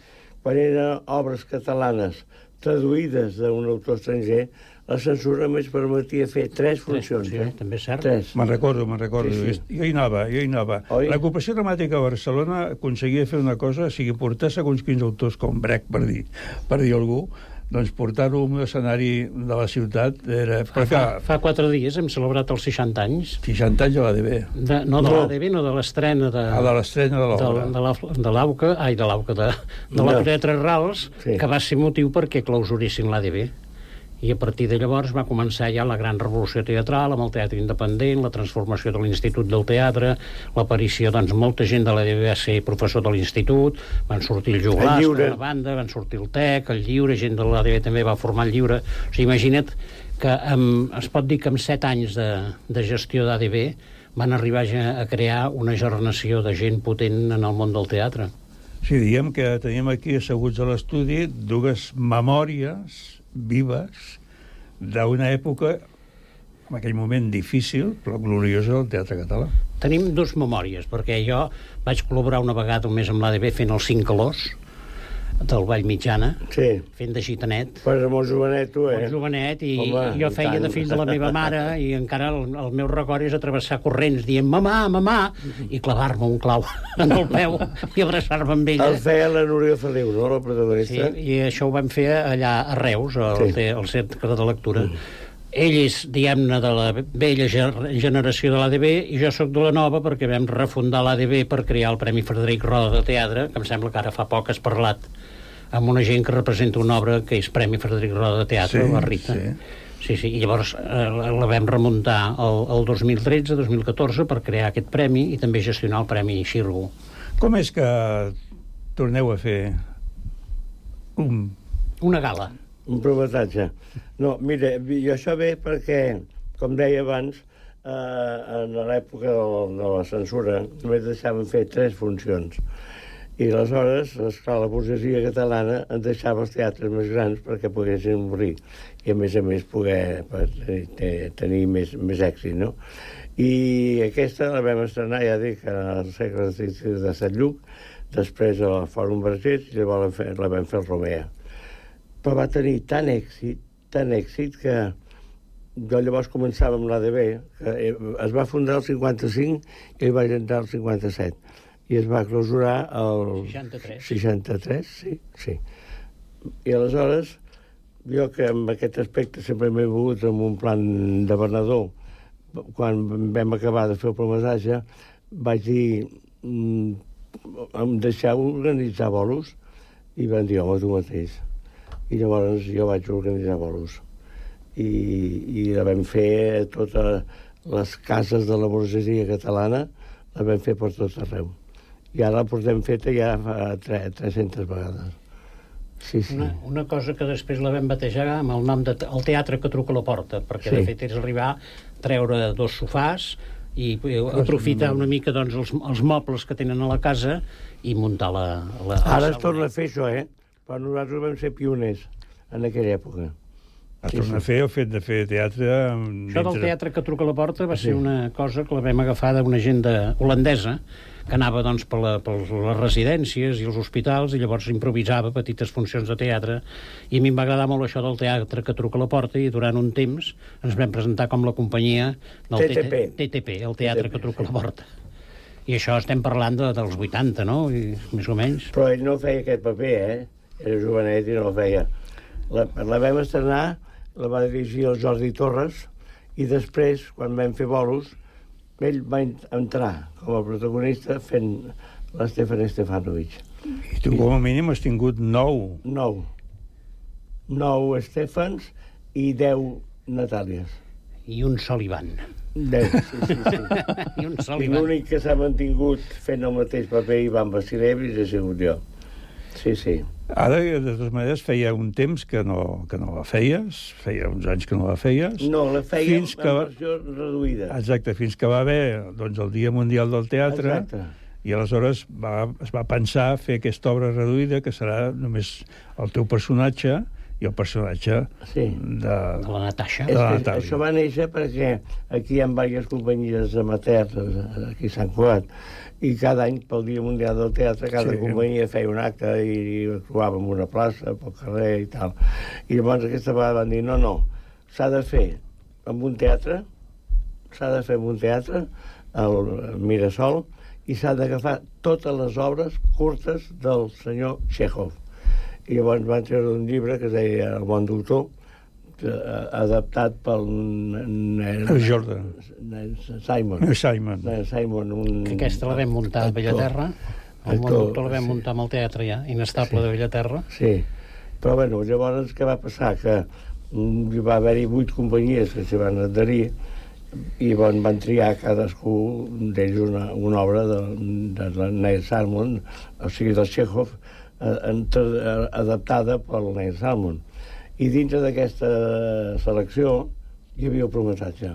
quan eren obres catalanes traduïdes d'un autor estranger, la censura només permetia fer tres funcions. funcions, eh? també és cert. Tres. Me'n recordo, me'n recordo. Sí, Sí, sí. sí. Jo hi anava, jo hi anava. Oi? L'ocupació dramàtica a Barcelona aconseguia fer una cosa, o sigui, portar segons quins autors com Brecht, per dir, per dir algú, doncs portar-ho a un escenari de la ciutat era... Fa, clar, fa quatre dies hem celebrat els 60 anys. 60 anys a l'ADB. De, no de No. l'ADB, no de l'estrena de... Ah, de l'estrena de l'obra. De, de la- de l'AUCA, ai, de l'AUCA, de, de la No. Teatre Rals, Sí. que va ser motiu perquè clausuressin l'ADB. I a partir de llavors va començar ja la gran revolució teatral amb el teatre independent, la transformació de l'Institut del Teatre, l'aparició, doncs, molta gent de l'ADB va ser professor de l'Institut, van sortir el El Lliure. per una banda, van sortir el TEC, el Lliure, gent de l'ADB també va formar el Lliure. O sigui, imagina't que amb, es pot dir que amb set anys de, de gestió d'ADB van arribar ja a crear una generació de gent potent en el món del teatre. Sí, diem que tenim aquí asseguts a l'estudi dues memòries vives d'una època, en aquell moment difícil, però gloriosa del teatre català. Tenim dues memòries, perquè jo vaig col·laborar una vegada només amb l'ADB fent els cinc calors del Vall Mitjana, Sí. fent de gitanet, Pues molt jovenet, tu, eh? molt jovenet, i Home, jo i feia tant. de fill de la meva mare, i encara el, el meu record és atravessar corrents dient mamà, mamà, i clavar-me un clau [laughs] en el peu i abraçar-me amb ella. El feia la Núria Feliu, no?, la Sí, protagonista. i això ho vam fer allà a Reus, al, Sí. sí. al centre de lectura. Mm. Ell és, diguem-ne, de la vella ge- generació de l'ADB i jo sóc de la nova perquè vam refundar l'ADB per crear el Premi Frederic Roda de Teatre, que em sembla que ara fa poc has parlat amb una gent que representa una obra que és Premi Frederic Roda de Teatre, Sí, la Rita. sí. Sí, sí, i llavors eh, la vam remuntar el, el 2013-2014 per crear aquest premi i també gestionar el Premi Xirgo. Com és que torneu a fer un... Una gala. Un prometatge. No, mira, i això ve perquè, com deia abans, eh, en l'època de, de la censura només deixaven fer tres funcions. I aleshores, esclar, la burgesia catalana en deixava els teatres més grans perquè poguessin obrir i, a més a més, poder tenir, tenir més, més èxit, no? I aquesta la vam estrenar, ja dic, al segle de Sant Lluc, després al Fòrum Vergés i llavors la, fe- la vam fer al Romea però va tenir tant èxit, tant èxit que jo llavors començava amb l'ADB, que eh, es va fundar el 55 i va entrar el 57 i es va clausurar el 63. 63, sí, sí. I aleshores, jo que amb aquest aspecte sempre m'he mogut amb un plan de venedor, quan vam acabar de fer el prometatge, vaig dir, mm, em deixeu organitzar bolos? I van dir, home, tu mateix. I llavors jo vaig organitzar bolos. I, i la vam fer a totes les cases de la burgesia catalana, la vam fer per tot arreu. I ara la portem feta ja fa tre- 300 vegades. Sí, sí. Una, una cosa que després la vam batejar amb el nom de el teatre que truca a la porta, perquè Sí. de fet és arribar, treure dos sofàs i eh, aprofitar una mica doncs, els, els mobles que tenen a la casa i muntar la... la la Ara es torna a fer això, eh? Però nosaltres vam ser pioners en aquella època. Es torna a fer el fet de fer teatre... Això del teatre que truca a la porta va ser una cosa que la vam agafar d'una agenda holandesa que anava doncs, per, la, per les residències i els hospitals i llavors improvisava petites funcions de teatre i a mi em va agradar molt això del teatre que truca a la porta i durant un temps ens vam presentar com la companyia del TTP. TTP, el teatre TTP, que truca a la porta. I això estem parlant de, dels 80, no? I, més o menys. Però ell no feia aquest paper, eh? Era jovenet i no el feia. La, la vam estrenar, la va dirigir el Jordi Torres, i després, quan vam fer bolos, ell va en- entrar com a protagonista fent l'Estefan Stefanovic. I tu com a mínim has tingut nou. Nou. Nou Estefans i deu Natàlies. I un sol Ivan. Deu, sí, sí, sí. [laughs] I un sol I Ivan. l'únic que s'ha mantingut fent el mateix paper Ivan Vasilevich ha sigut jo. Sí, sí. Ara, de totes maneres, feia un temps que no, que no la feies, feia uns anys que no la feies. No, la fèiem fins en que, versió reduïda. Exacte, fins que va haver doncs, el Dia Mundial del Teatre, Exacte. i aleshores va, es va pensar fer aquesta obra reduïda, que serà només el teu personatge i el personatge Sí. de, de la Natasha. de la Natàlia. això va néixer perquè aquí hi ha diverses companyies amateurs, aquí a Sant Cugat, i cada any, pel Dia Mundial del Teatre, cada Sí. companyia feia un acte i, i actuava en una plaça, pel carrer i tal. I llavors aquesta vegada van dir, no, no, s'ha de fer amb un teatre, s'ha de fer amb un teatre, el Mirasol, i s'ha d'agafar totes les obres curtes del senyor Chekhov. I llavors van treure un llibre que es deia El bon doctor, que, eh, adaptat pel... El Jordan. Simon. Eh, Simon. Eh, Simon, un... Que aquesta la vam muntar a. Bellaterra. El Actor, món doctor la vam sí. muntar amb el teatre ja, inestable de Bellaterra. Sí, però bueno, llavors què va passar? Que mm, hi va haver-hi vuit companyies que s'hi van adherir i van, van triar cadascú d'ells una, una obra de, de la Neil Salmon, o sigui, del Chekhov, entre, adaptada pel Neil Salmon. I dintre d'aquesta selecció hi havia el prometatge.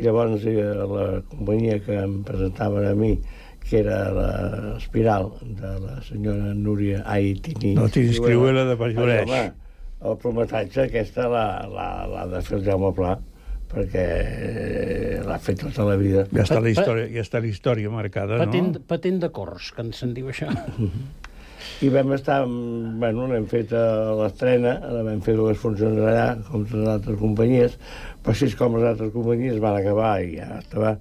Llavors eh, la companyia que em presentaven a mi, que era l'Espiral, de la senyora Núria Aitini. No t'hi inscriu-la de. Home, el prometatge aquesta l'ha de fer el Jaume Pla, perquè eh, l'ha fet tota la vida. Ja està la història, ja està la història marcada, Patent, no? patent de cors, que en se'n diu això. I vam estar, bueno, l'hem fet a l'estrena, vam fer dues funcions allà, com les altres companyies, però així com les altres companyies van acabar i ja estava...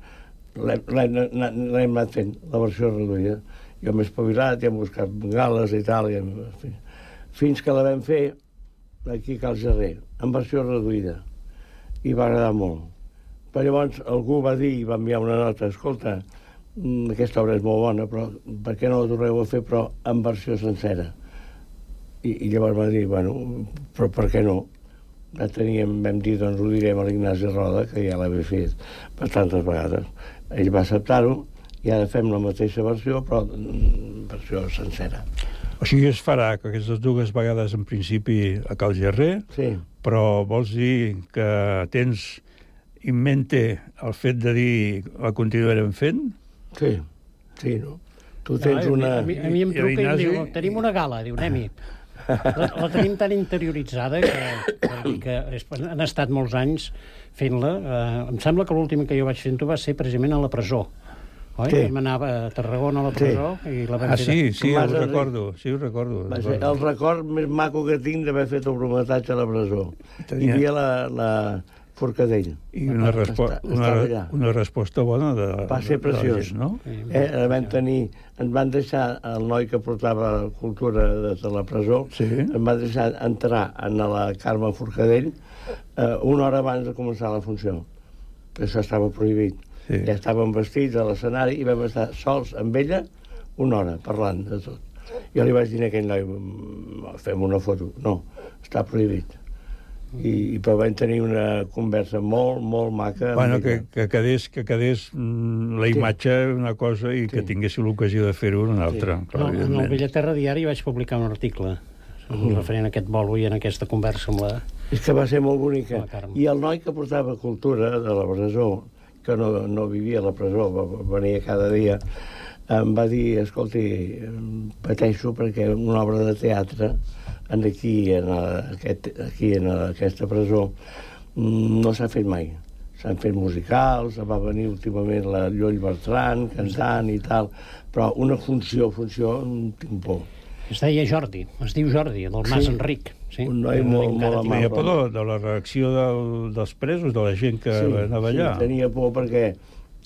L'hem anat fent, la versió reduïda. Jo m'he espavilat i hem buscat gales i tal, i hem, fins que la vam fer aquí a Cal Gerrer, en versió reduïda. I va agradar molt. Però llavors algú va dir i va enviar una nota, escolta, aquesta obra és molt bona, però per què no la torneu a fer, però en versió sencera? I, i llavors va dir, bueno, però per què no? Ja teníem, vam dir, doncs ho direm a l'Ignasi Roda, que ja l'havia fet per tantes vegades. Ell va acceptar-ho i ara fem la mateixa versió, però mm, versió sencera. O sigui, es farà que aquestes dues vegades en principi a Cal Gerrer, sí. però vols dir que tens en mente el fet de dir la continuarem fent? Sí, sí, no? Tu No, tens una... A mi, a mi em I- i truca i em l'Ignasi? diu, tenim una gala, diu, anem-hi. La, la tenim tan interioritzada que, que és, han estat molts anys fent-la. Eh, em sembla que l'última que jo vaig fent-ho va ser precisament a la presó. Oi? Sí. Vam anar a Tarragona a la presó i la vam Ah, sí, sí, ho recordo, sí, ho recordo. Va ser el record més maco que tinc d'haver fet el prometatge a la presó. Tenia- Hi havia la, la Forcadell. I una, respo Està- una, allà. una resposta bona de, Va ser preciós. gent, no? Eh, vam tenir, ens van deixar el noi que portava cultura des de la presó, sí. ens van deixar entrar en la Carme Forcadell eh, una hora abans de començar la funció. Això estava prohibit. Sí. Ja estàvem vestits a l'escenari i vam estar sols amb ella una hora parlant de tot. Jo li vaig dir a aquell noi, "Mm, fem una foto. No, està prohibit. I, i però vam tenir una conversa molt, molt maca. Bueno, que, que quedés, que quedés mm, la imatge una cosa i que tinguéssiu l'ocasió de fer-ho una altra. No, en el Bellaterra Diari vaig publicar un article mm. referent a aquest bolo i en aquesta conversa amb la... És que va ser molt bonica. I el noi que portava cultura de la presó, que no, no vivia a la presó, venia cada dia, em va dir, escolti, pateixo perquè una obra de teatre en aquí, en, aquest, aquí en aquesta presó no s'ha fet mai. S'han fet musicals, va venir últimament la Lloll Bertran cantant i tal, però una funció, funció, tinc por. Es deia Jordi, es diu Jordi, del Mas sí. Enric. Sí? Un noi molt, molt amable. Tenia por de, de la reacció del, dels presos, de la gent que sí, anava allà. Sí, tenia por perquè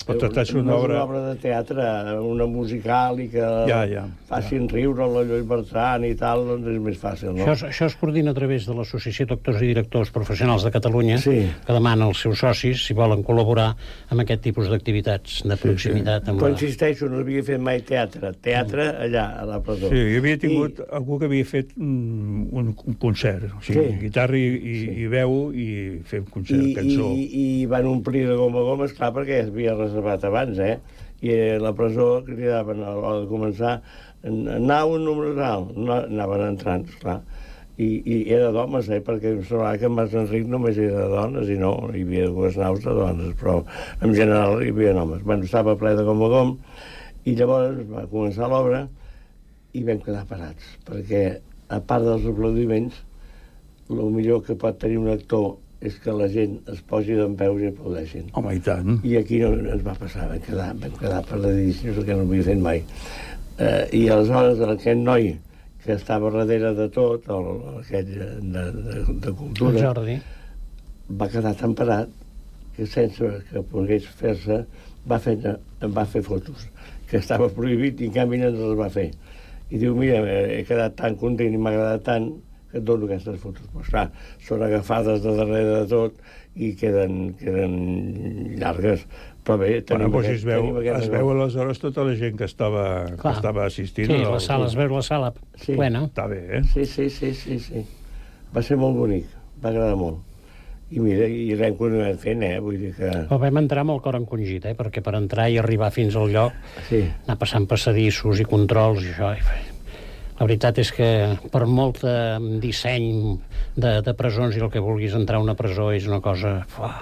pot tractar una, una obra... una obra de teatre, una musical i que ja, ja, facin ja. riure la Lluís Bertran i tal, doncs és més fàcil, no? Això, això es coordina a través de l'Associació Doctors i Directors Professionals de Catalunya, sí. que demana als seus socis si volen col·laborar amb aquest tipus d'activitats de proximitat. Sí, sí. Però la... insisteixo, no havia fet mai teatre. Teatre allà, a la presó. Sí, hi havia tingut I... algú que havia fet un, un, un concert, o sigui, sí. guitarra i, i, sí. i veu i fer un concert, I, cançó. I, I van omplir de goma a goma, esclar, perquè es havia reservat abans, eh? I a la presó cridaven a l'hora de començar anau un número tal, no, anaven entrant, esclar. I, i era d'homes, eh? perquè em semblava que en Mas Enric només era de dones, i no, hi havia dues naus de dones, però en general hi havia homes. Bueno, estava ple de gom a gom, i llavors va començar l'obra i vam quedar parats, perquè a part dels aplaudiments, el millor que pot tenir un actor és que la gent es posi d'en peus i aplaudeixin. Home, i tant. I aquí no ens va passar, vam quedar, vam quedar paradíssims, que no havia fet mai. Eh, I aleshores aquest noi que estava darrere de tot, el, aquest de, de, de cultura, el Jordi. va quedar tan parat que sense que pogués fer-se va fer, va fer fotos, que estava prohibit i en canvi no les va fer. I diu, mira, he quedat tan content i m'ha agradat tant que et dono aquestes fotos. Però, esclar, són agafades de darrere de tot i queden, queden llargues. Però bé, tenim, bueno, doncs aquest, es veu, tenim aquest es veu aleshores tota la gent que estava, que estava assistint. Sí, la sala, es veu la sala sí. plena. Està bé, eh? Sí, sí, sí, sí, sí. Va ser molt bonic, va agradar molt. I mira, i l'hem continuat fent, eh? Vull dir que... Però vam entrar amb el cor encongit, eh? Perquè per entrar i arribar fins al lloc, sí. anar passant passadissos i controls i això, i la veritat és que per molt eh, disseny de, de presons i el que vulguis entrar a una presó és una cosa... Fuà,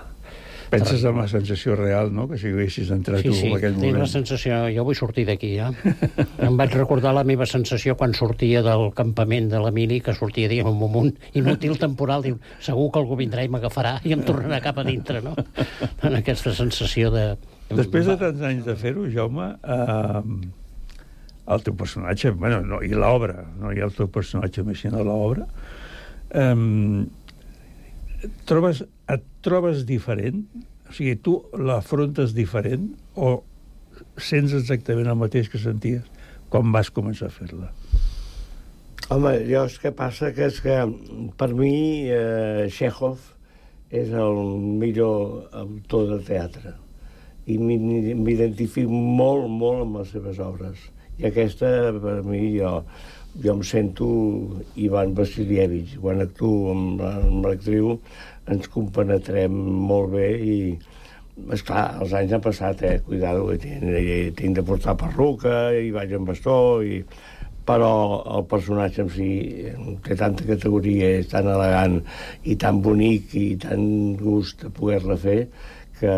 Penses en la sensació real, no?, que si haguessis entrat sí, tu sí, en aquell moment. Sí, la sensació... Jo vull sortir d'aquí, ja. [laughs] em vaig recordar la meva sensació quan sortia del campament de l'Emili, que sortia, diguem, un moment inútil temporal, diu, segur que algú vindrà i m'agafarà i em tornarà cap a dintre, no? [laughs] En aquesta sensació de... Després de tants anys de fer-ho, Jaume, eh, el teu personatge, bueno, no, i l'obra, no hi ha el teu personatge més sinó l'obra, um, trobes, et trobes diferent? O sigui, tu l'afrontes diferent o sents exactament el mateix que senties quan vas començar a fer-la? Home, jo és que passa que és que per mi eh, Chekhov és el millor autor de teatre i m'identifico molt, molt amb les seves obres i aquesta, per mi, jo, jo em sento Ivan Vasilievich. Quan actuo amb, amb l'actriu ens compenetrem molt bé i, és clar, els anys han passat, eh? Cuidado, tinc, tinc de portar perruca i vaig amb bastó i però el personatge en si té tanta categoria, és tan elegant i tan bonic i tan gust de poder-la fer que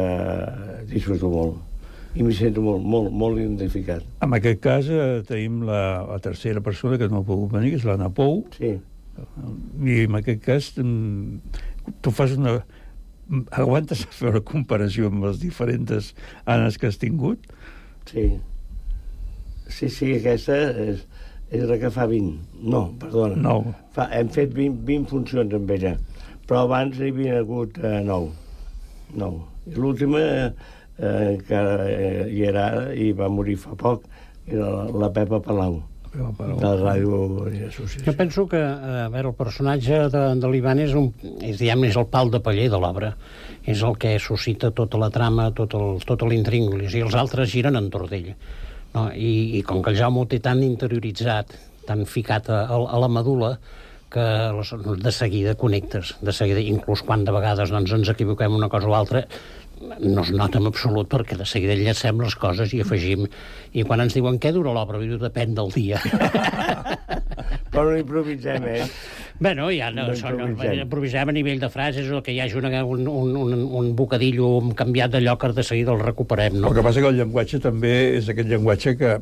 disfruto molt i m'hi sento molt, molt, molt identificat. En aquest cas eh, tenim la, la tercera persona que no ha pogut venir, que és l'Anna Pou. Sí. I en aquest cas mm, tu fas una... Aguantes a fer una comparació amb les diferents Anes que has tingut? Sí. Sí, sí, aquesta és, és la que fa 20. No, perdona. No. Fa, hem fet 20, 20 funcions amb ella, però abans hi havia hagut eh, 9. 9. I l'última... Eh, eh, que eh, hi era ara i va morir fa poc, era la, la Pepa Palau de la Ràdio Associació. Jo penso que a veure, el personatge de, de l'Ivan és, un, és, diguem, és el pal de paller de l'obra. És el que suscita tota la trama, tot el, tot l'intríngulis, i els altres giren entorn d'ell. No? I, I com que el Jaume ho té tan interioritzat, tan ficat a, a la medula, que de seguida connectes, de seguida, inclús quan de vegades doncs, ens equivoquem una cosa o altra, no es nota en absolut perquè de seguida llacem les coses i afegim i quan ens diuen què dura l'obra, diu depèn del dia [laughs] Però no improvisem, eh? Bueno, ja no, No no són, improvisem. improvisem a nivell de frases o que hi hagi una, un, un, un, un bocadillo canviat de lloc de seguida el recuperem, no? El que passa que el llenguatge també és aquest llenguatge que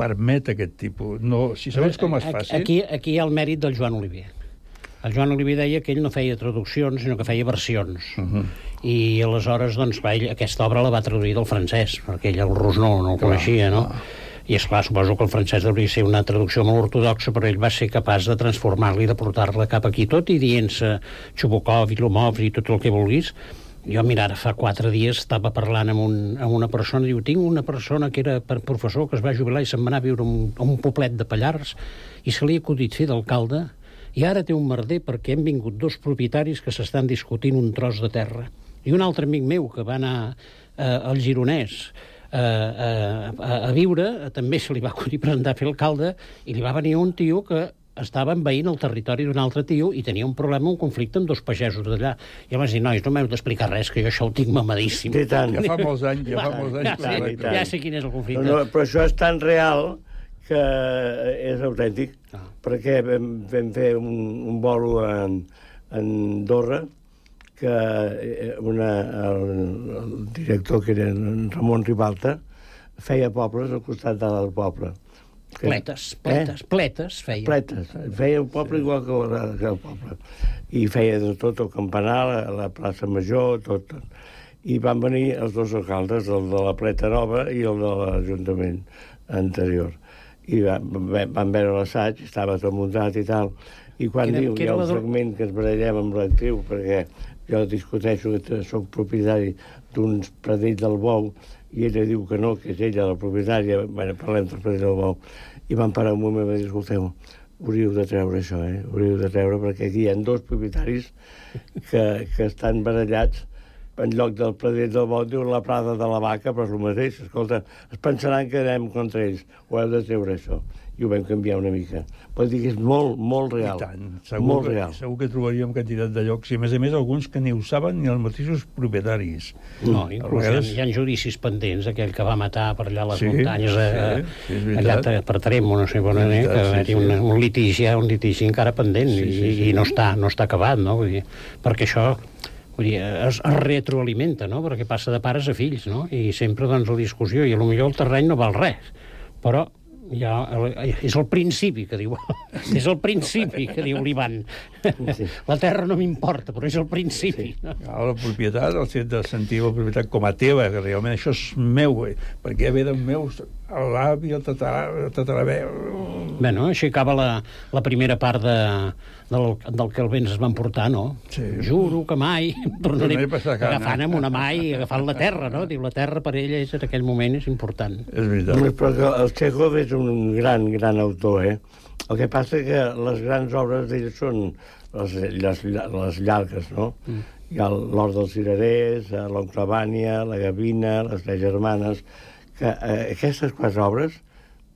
permet aquest tipus. No, si sabés com es faci... Aquí, aquí hi ha el mèrit del Joan Oliver. El Joan Oliver deia que ell no feia traduccions, sinó que feia versions. Uh -huh. I aleshores, doncs, va, ell, aquesta obra la va traduir del francès, perquè ell el rus no, no el coneixia, no? I, és clar suposo que el francès hauria ser una traducció molt ortodoxa, però ell va ser capaç de transformar-la i de portar-la cap aquí, tot i dient-se Chubukov i Lomov i tot el que vulguis. Jo, mira, ara fa quatre dies estava parlant amb, un, amb una persona, diu, tinc una persona que era professor que es va jubilar i se'n va anar a viure a un, a un poblet de Pallars i se li ha acudit fer d'alcalde i ara té un merder perquè han vingut dos propietaris que s'estan discutint un tros de terra. I un altre amic meu que va anar eh, al Gironès eh, a, a, a viure, eh, també se li va acudir presentar a fer alcalde i li va venir un tio que estava envaint el territori d'un altre tio i tenia un problema, un conflicte amb dos pagesos d'allà. I em vaig dir, nois, no m'heu d'explicar res, que jo això ho tinc mamadíssim. I tant. Ja fa molts anys, ja fa molts anys. Ja, que sé, ja sé quin és el conflicte. No, no, però això és tan real que és autèntic, ah. perquè vam, vam fer un, un bolo en, en Andorra que eh, una, el, el director, que era en Ramon Ribalta, feia pobles al costat de l'altre poble. Que- Pletes, pletes, pletes feia. Pletes. Feia el poble igual que el, que el poble. I feia de tot el campanar, la, la plaça Major, tot, tot. I van venir els dos alcaldes, el de la Pleta Nova i el de l'Ajuntament anterior. I van, van van veure l'assaig, estava tot muntat i tal. I quan Quina- diu, hi quina ha un fragment que ens barallem amb l'actriu, perquè jo discuteixo que soc propietari d'uns pradell del bou, i ella diu que no, que és ella la propietària, bueno, parlem del pradell del bou, i van parar un moment i van dir, escolteu, hauríeu de treure això, eh? Hauríeu de treure, perquè aquí hi ha dos propietaris que, que estan barallats en lloc del pradell del bou diuen la prada de la vaca, però és el mateix. Escolta, es pensaran que anem contra ells. Ho heu de treure, això. I ho vam canviar una mica. Vol dir que és molt, molt real. I tant. Segur, molt que, real. segur que trobaríem quantitat de llocs, i a més a més alguns que ni ho saben ni els mateixos propietaris. No, A inclús vegades- hi, ha, hi ha judicis pendents, aquell que va matar per allà a les Sí, muntanyes, a, sí, sí, és veritat. allà a- per Tremo, no sé on veritat, que va sí, haver-hi sí. un, un litigi, hi un litigi encara pendent Sí, i, sí, sí. i no, està, no està acabat, no? Vull dir, perquè això vull dir, es, es retroalimenta, no? Perquè passa de pares a fills, no? I sempre, doncs, la discussió, i millor el terreny no val res, però ja, és el principi que diu [laughs] és el principi que diu l'Ivan [laughs] la terra no m'importa però és el principi no? Ja, la propietat, el fet de sentir la propietat com a teva, que realment això és meu, eh, perquè ja ve del meu, l'avi, el tatarà, el tatarabé... Bueno, així acaba la, la primera part de, del, del que el vents es van portar, no? Sí. Juro que mai tornaré agafant amb una mà i agafant la terra, no? Diu, la terra per ella és, en aquell moment és important. És veritat. Perquè el Chekhov és un gran, gran autor, eh? El que passa que les grans obres d'ell són les, les, les llargues, no? Mm. Hi ha l'Hort dels Cirerers, eh, l'Oncle la Gavina, les Tres Germanes, que eh, aquestes quatre obres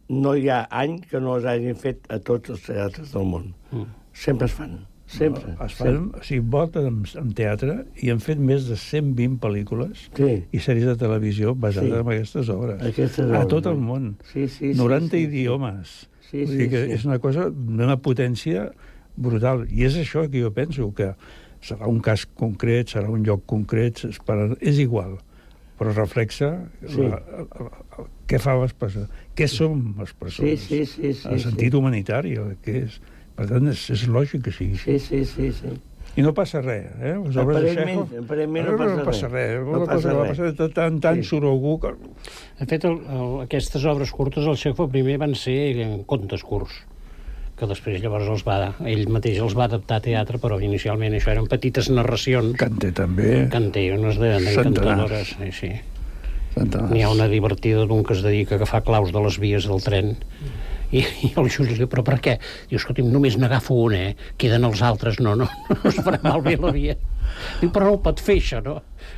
no hi ha any que no les hagin fet a tots els teatres del món. Mm. Sempre es fan, sempre. Es fan, o sigui, volten en, en teatre i han fet més de 120 pel·lícules Sí. i sèries de televisió basades Sí. en aquestes obres. Aquestes a obres, tot el no? món. Sí, sí, sí, 90 sí, sí. idiomes. Sí, sí, dir que sí. és una cosa d'una potència brutal. I és això que jo penso, que serà un cas concret, serà un lloc concret, es parla- és igual, però reflexa Sí. la, la, la, què fa les persones, què som les persones, Sí, sí, sí, sí, el sí. sentit humanitari, el que és. Per tant, és, és lògic que sigui Sí, sí, sí, sí. i no passa res, eh? Les obres de Chekhov... aparentment no passa passa res. res. No Una passa cosa que va res. passar, tant, tant Sí. surt algú que... De fet, el, el, aquestes obres curtes, el Chekhov primer van ser contes curts, que després llavors els va, ell mateix els va adaptar a teatre, però inicialment això eren petites narracions. Canté també. Canté, unes de- d'encantadores. Sí, sí. N'hi ha una divertida d'un que es dedica a agafar claus de les vies del tren i, i el Juli diu, però per què? Diu, escolti'm, només n'agafo una, eh? Queden els altres, no, no, no es farà malbé la via. Diu, però no ho pot fer, això, no?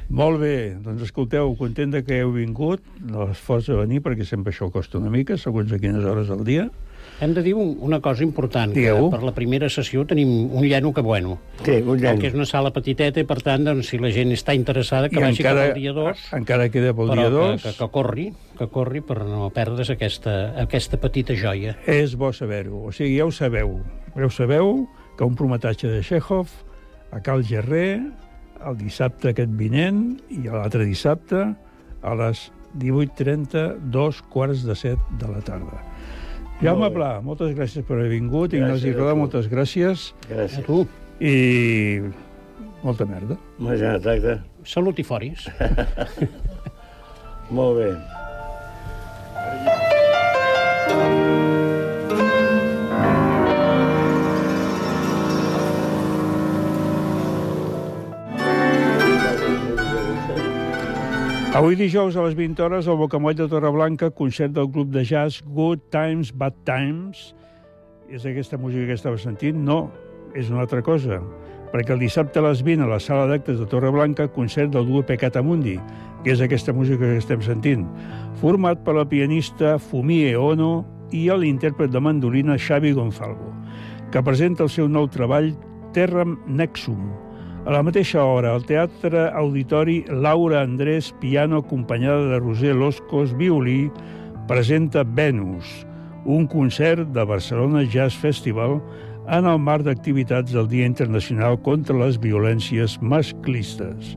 Molt bé, doncs escolteu, content de que heu vingut, l'esforç de venir, perquè sempre això costa una mica, segons a quines hores del dia, Hem de dir un, una cosa important, Digueu. que per la primera sessió tenim un lleno que bueno. Sí, un lleno. Que és una sala petiteta i, per tant, doncs, si la gent està interessada, que I vagi encara- cap al dia 2. encara queda pel dia que, dos. Que, que, corri, que corri per no perdre's aquesta, aquesta petita joia. És bo saber-ho. O sigui, ja ho sabeu. Ja ho sabeu que un prometatge de Chekhov a Cal Gerrer el dissabte aquest vinent i l'altre dissabte a les 18.30, dos quarts de set de la tarda. Jaume Pla, moltes gràcies per haver vingut. Ignasi Gràcies a Roda, tu. moltes gràcies. Gràcies. A tu. I molta merda. Ja, exacte. Salut i foris. [laughs] Molt bé. Avui dijous a les 20 hores al Bocamoll de Torreblanca, concert del grup de jazz Good Times, Bad Times. És aquesta música que estava sentint? No, és una altra cosa. Perquè el dissabte a les 20 a la sala d'actes de Torreblanca, concert del duo Peccata Mundi, que és aquesta música que estem sentint, format per la pianista Fumie Ono i l'intèrpret de mandolina Xavi Gonzalvo, que presenta el seu nou treball Terram Nexum, a la mateixa hora, al Teatre Auditori, Laura Andrés, piano acompanyada de Roser Loscos, violí, presenta Venus, un concert de Barcelona Jazz Festival en el marc d'activitats del Dia Internacional contra les Violències Masclistes.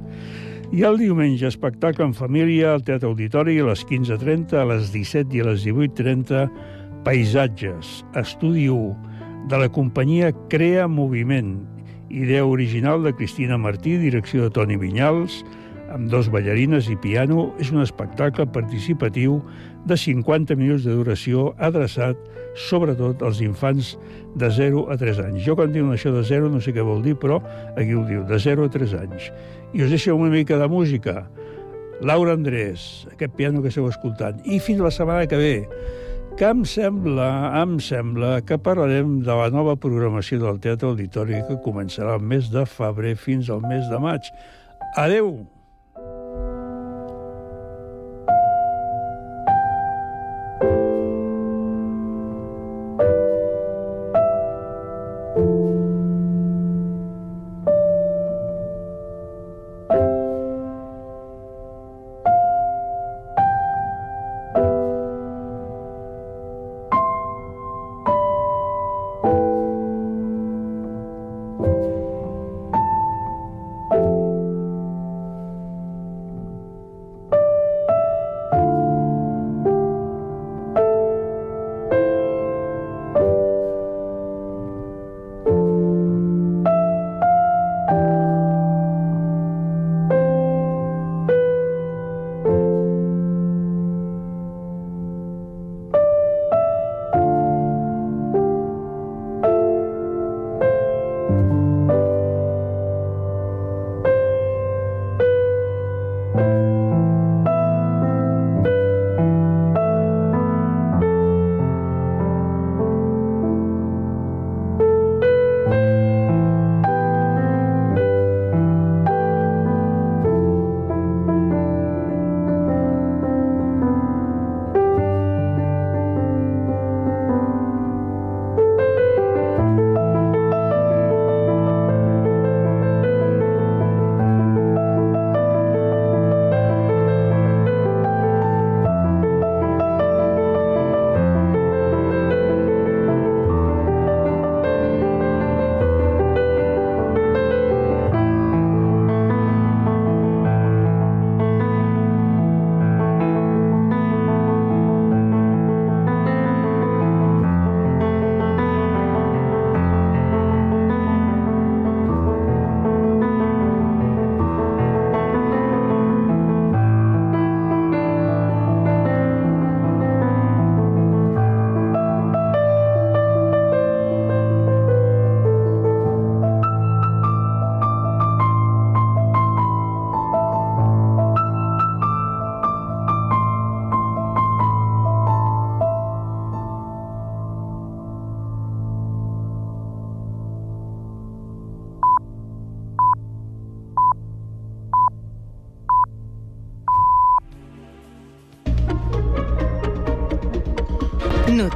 I el diumenge, espectacle en família al Teatre Auditori a les 15.30, a les 17 i a les 18.30, Paisatges, estudi 1, de la companyia Crea Moviment, idea original de Cristina Martí, direcció de Toni Vinyals, amb dos ballarines i piano, és un espectacle participatiu de 50 minuts de duració adreçat sobretot als infants de 0 a 3 anys. Jo quan diuen això de 0 no sé què vol dir, però aquí ho diu, de 0 a 3 anys. I us deixo una mica de música. Laura Andrés, aquest piano que esteu escoltant. I fins la setmana que ve, que em sembla, em sembla que parlarem de la nova programació del Teatre Auditori que començarà el mes de febrer fins al mes de maig. Adeu!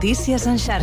Notícies en xarxa.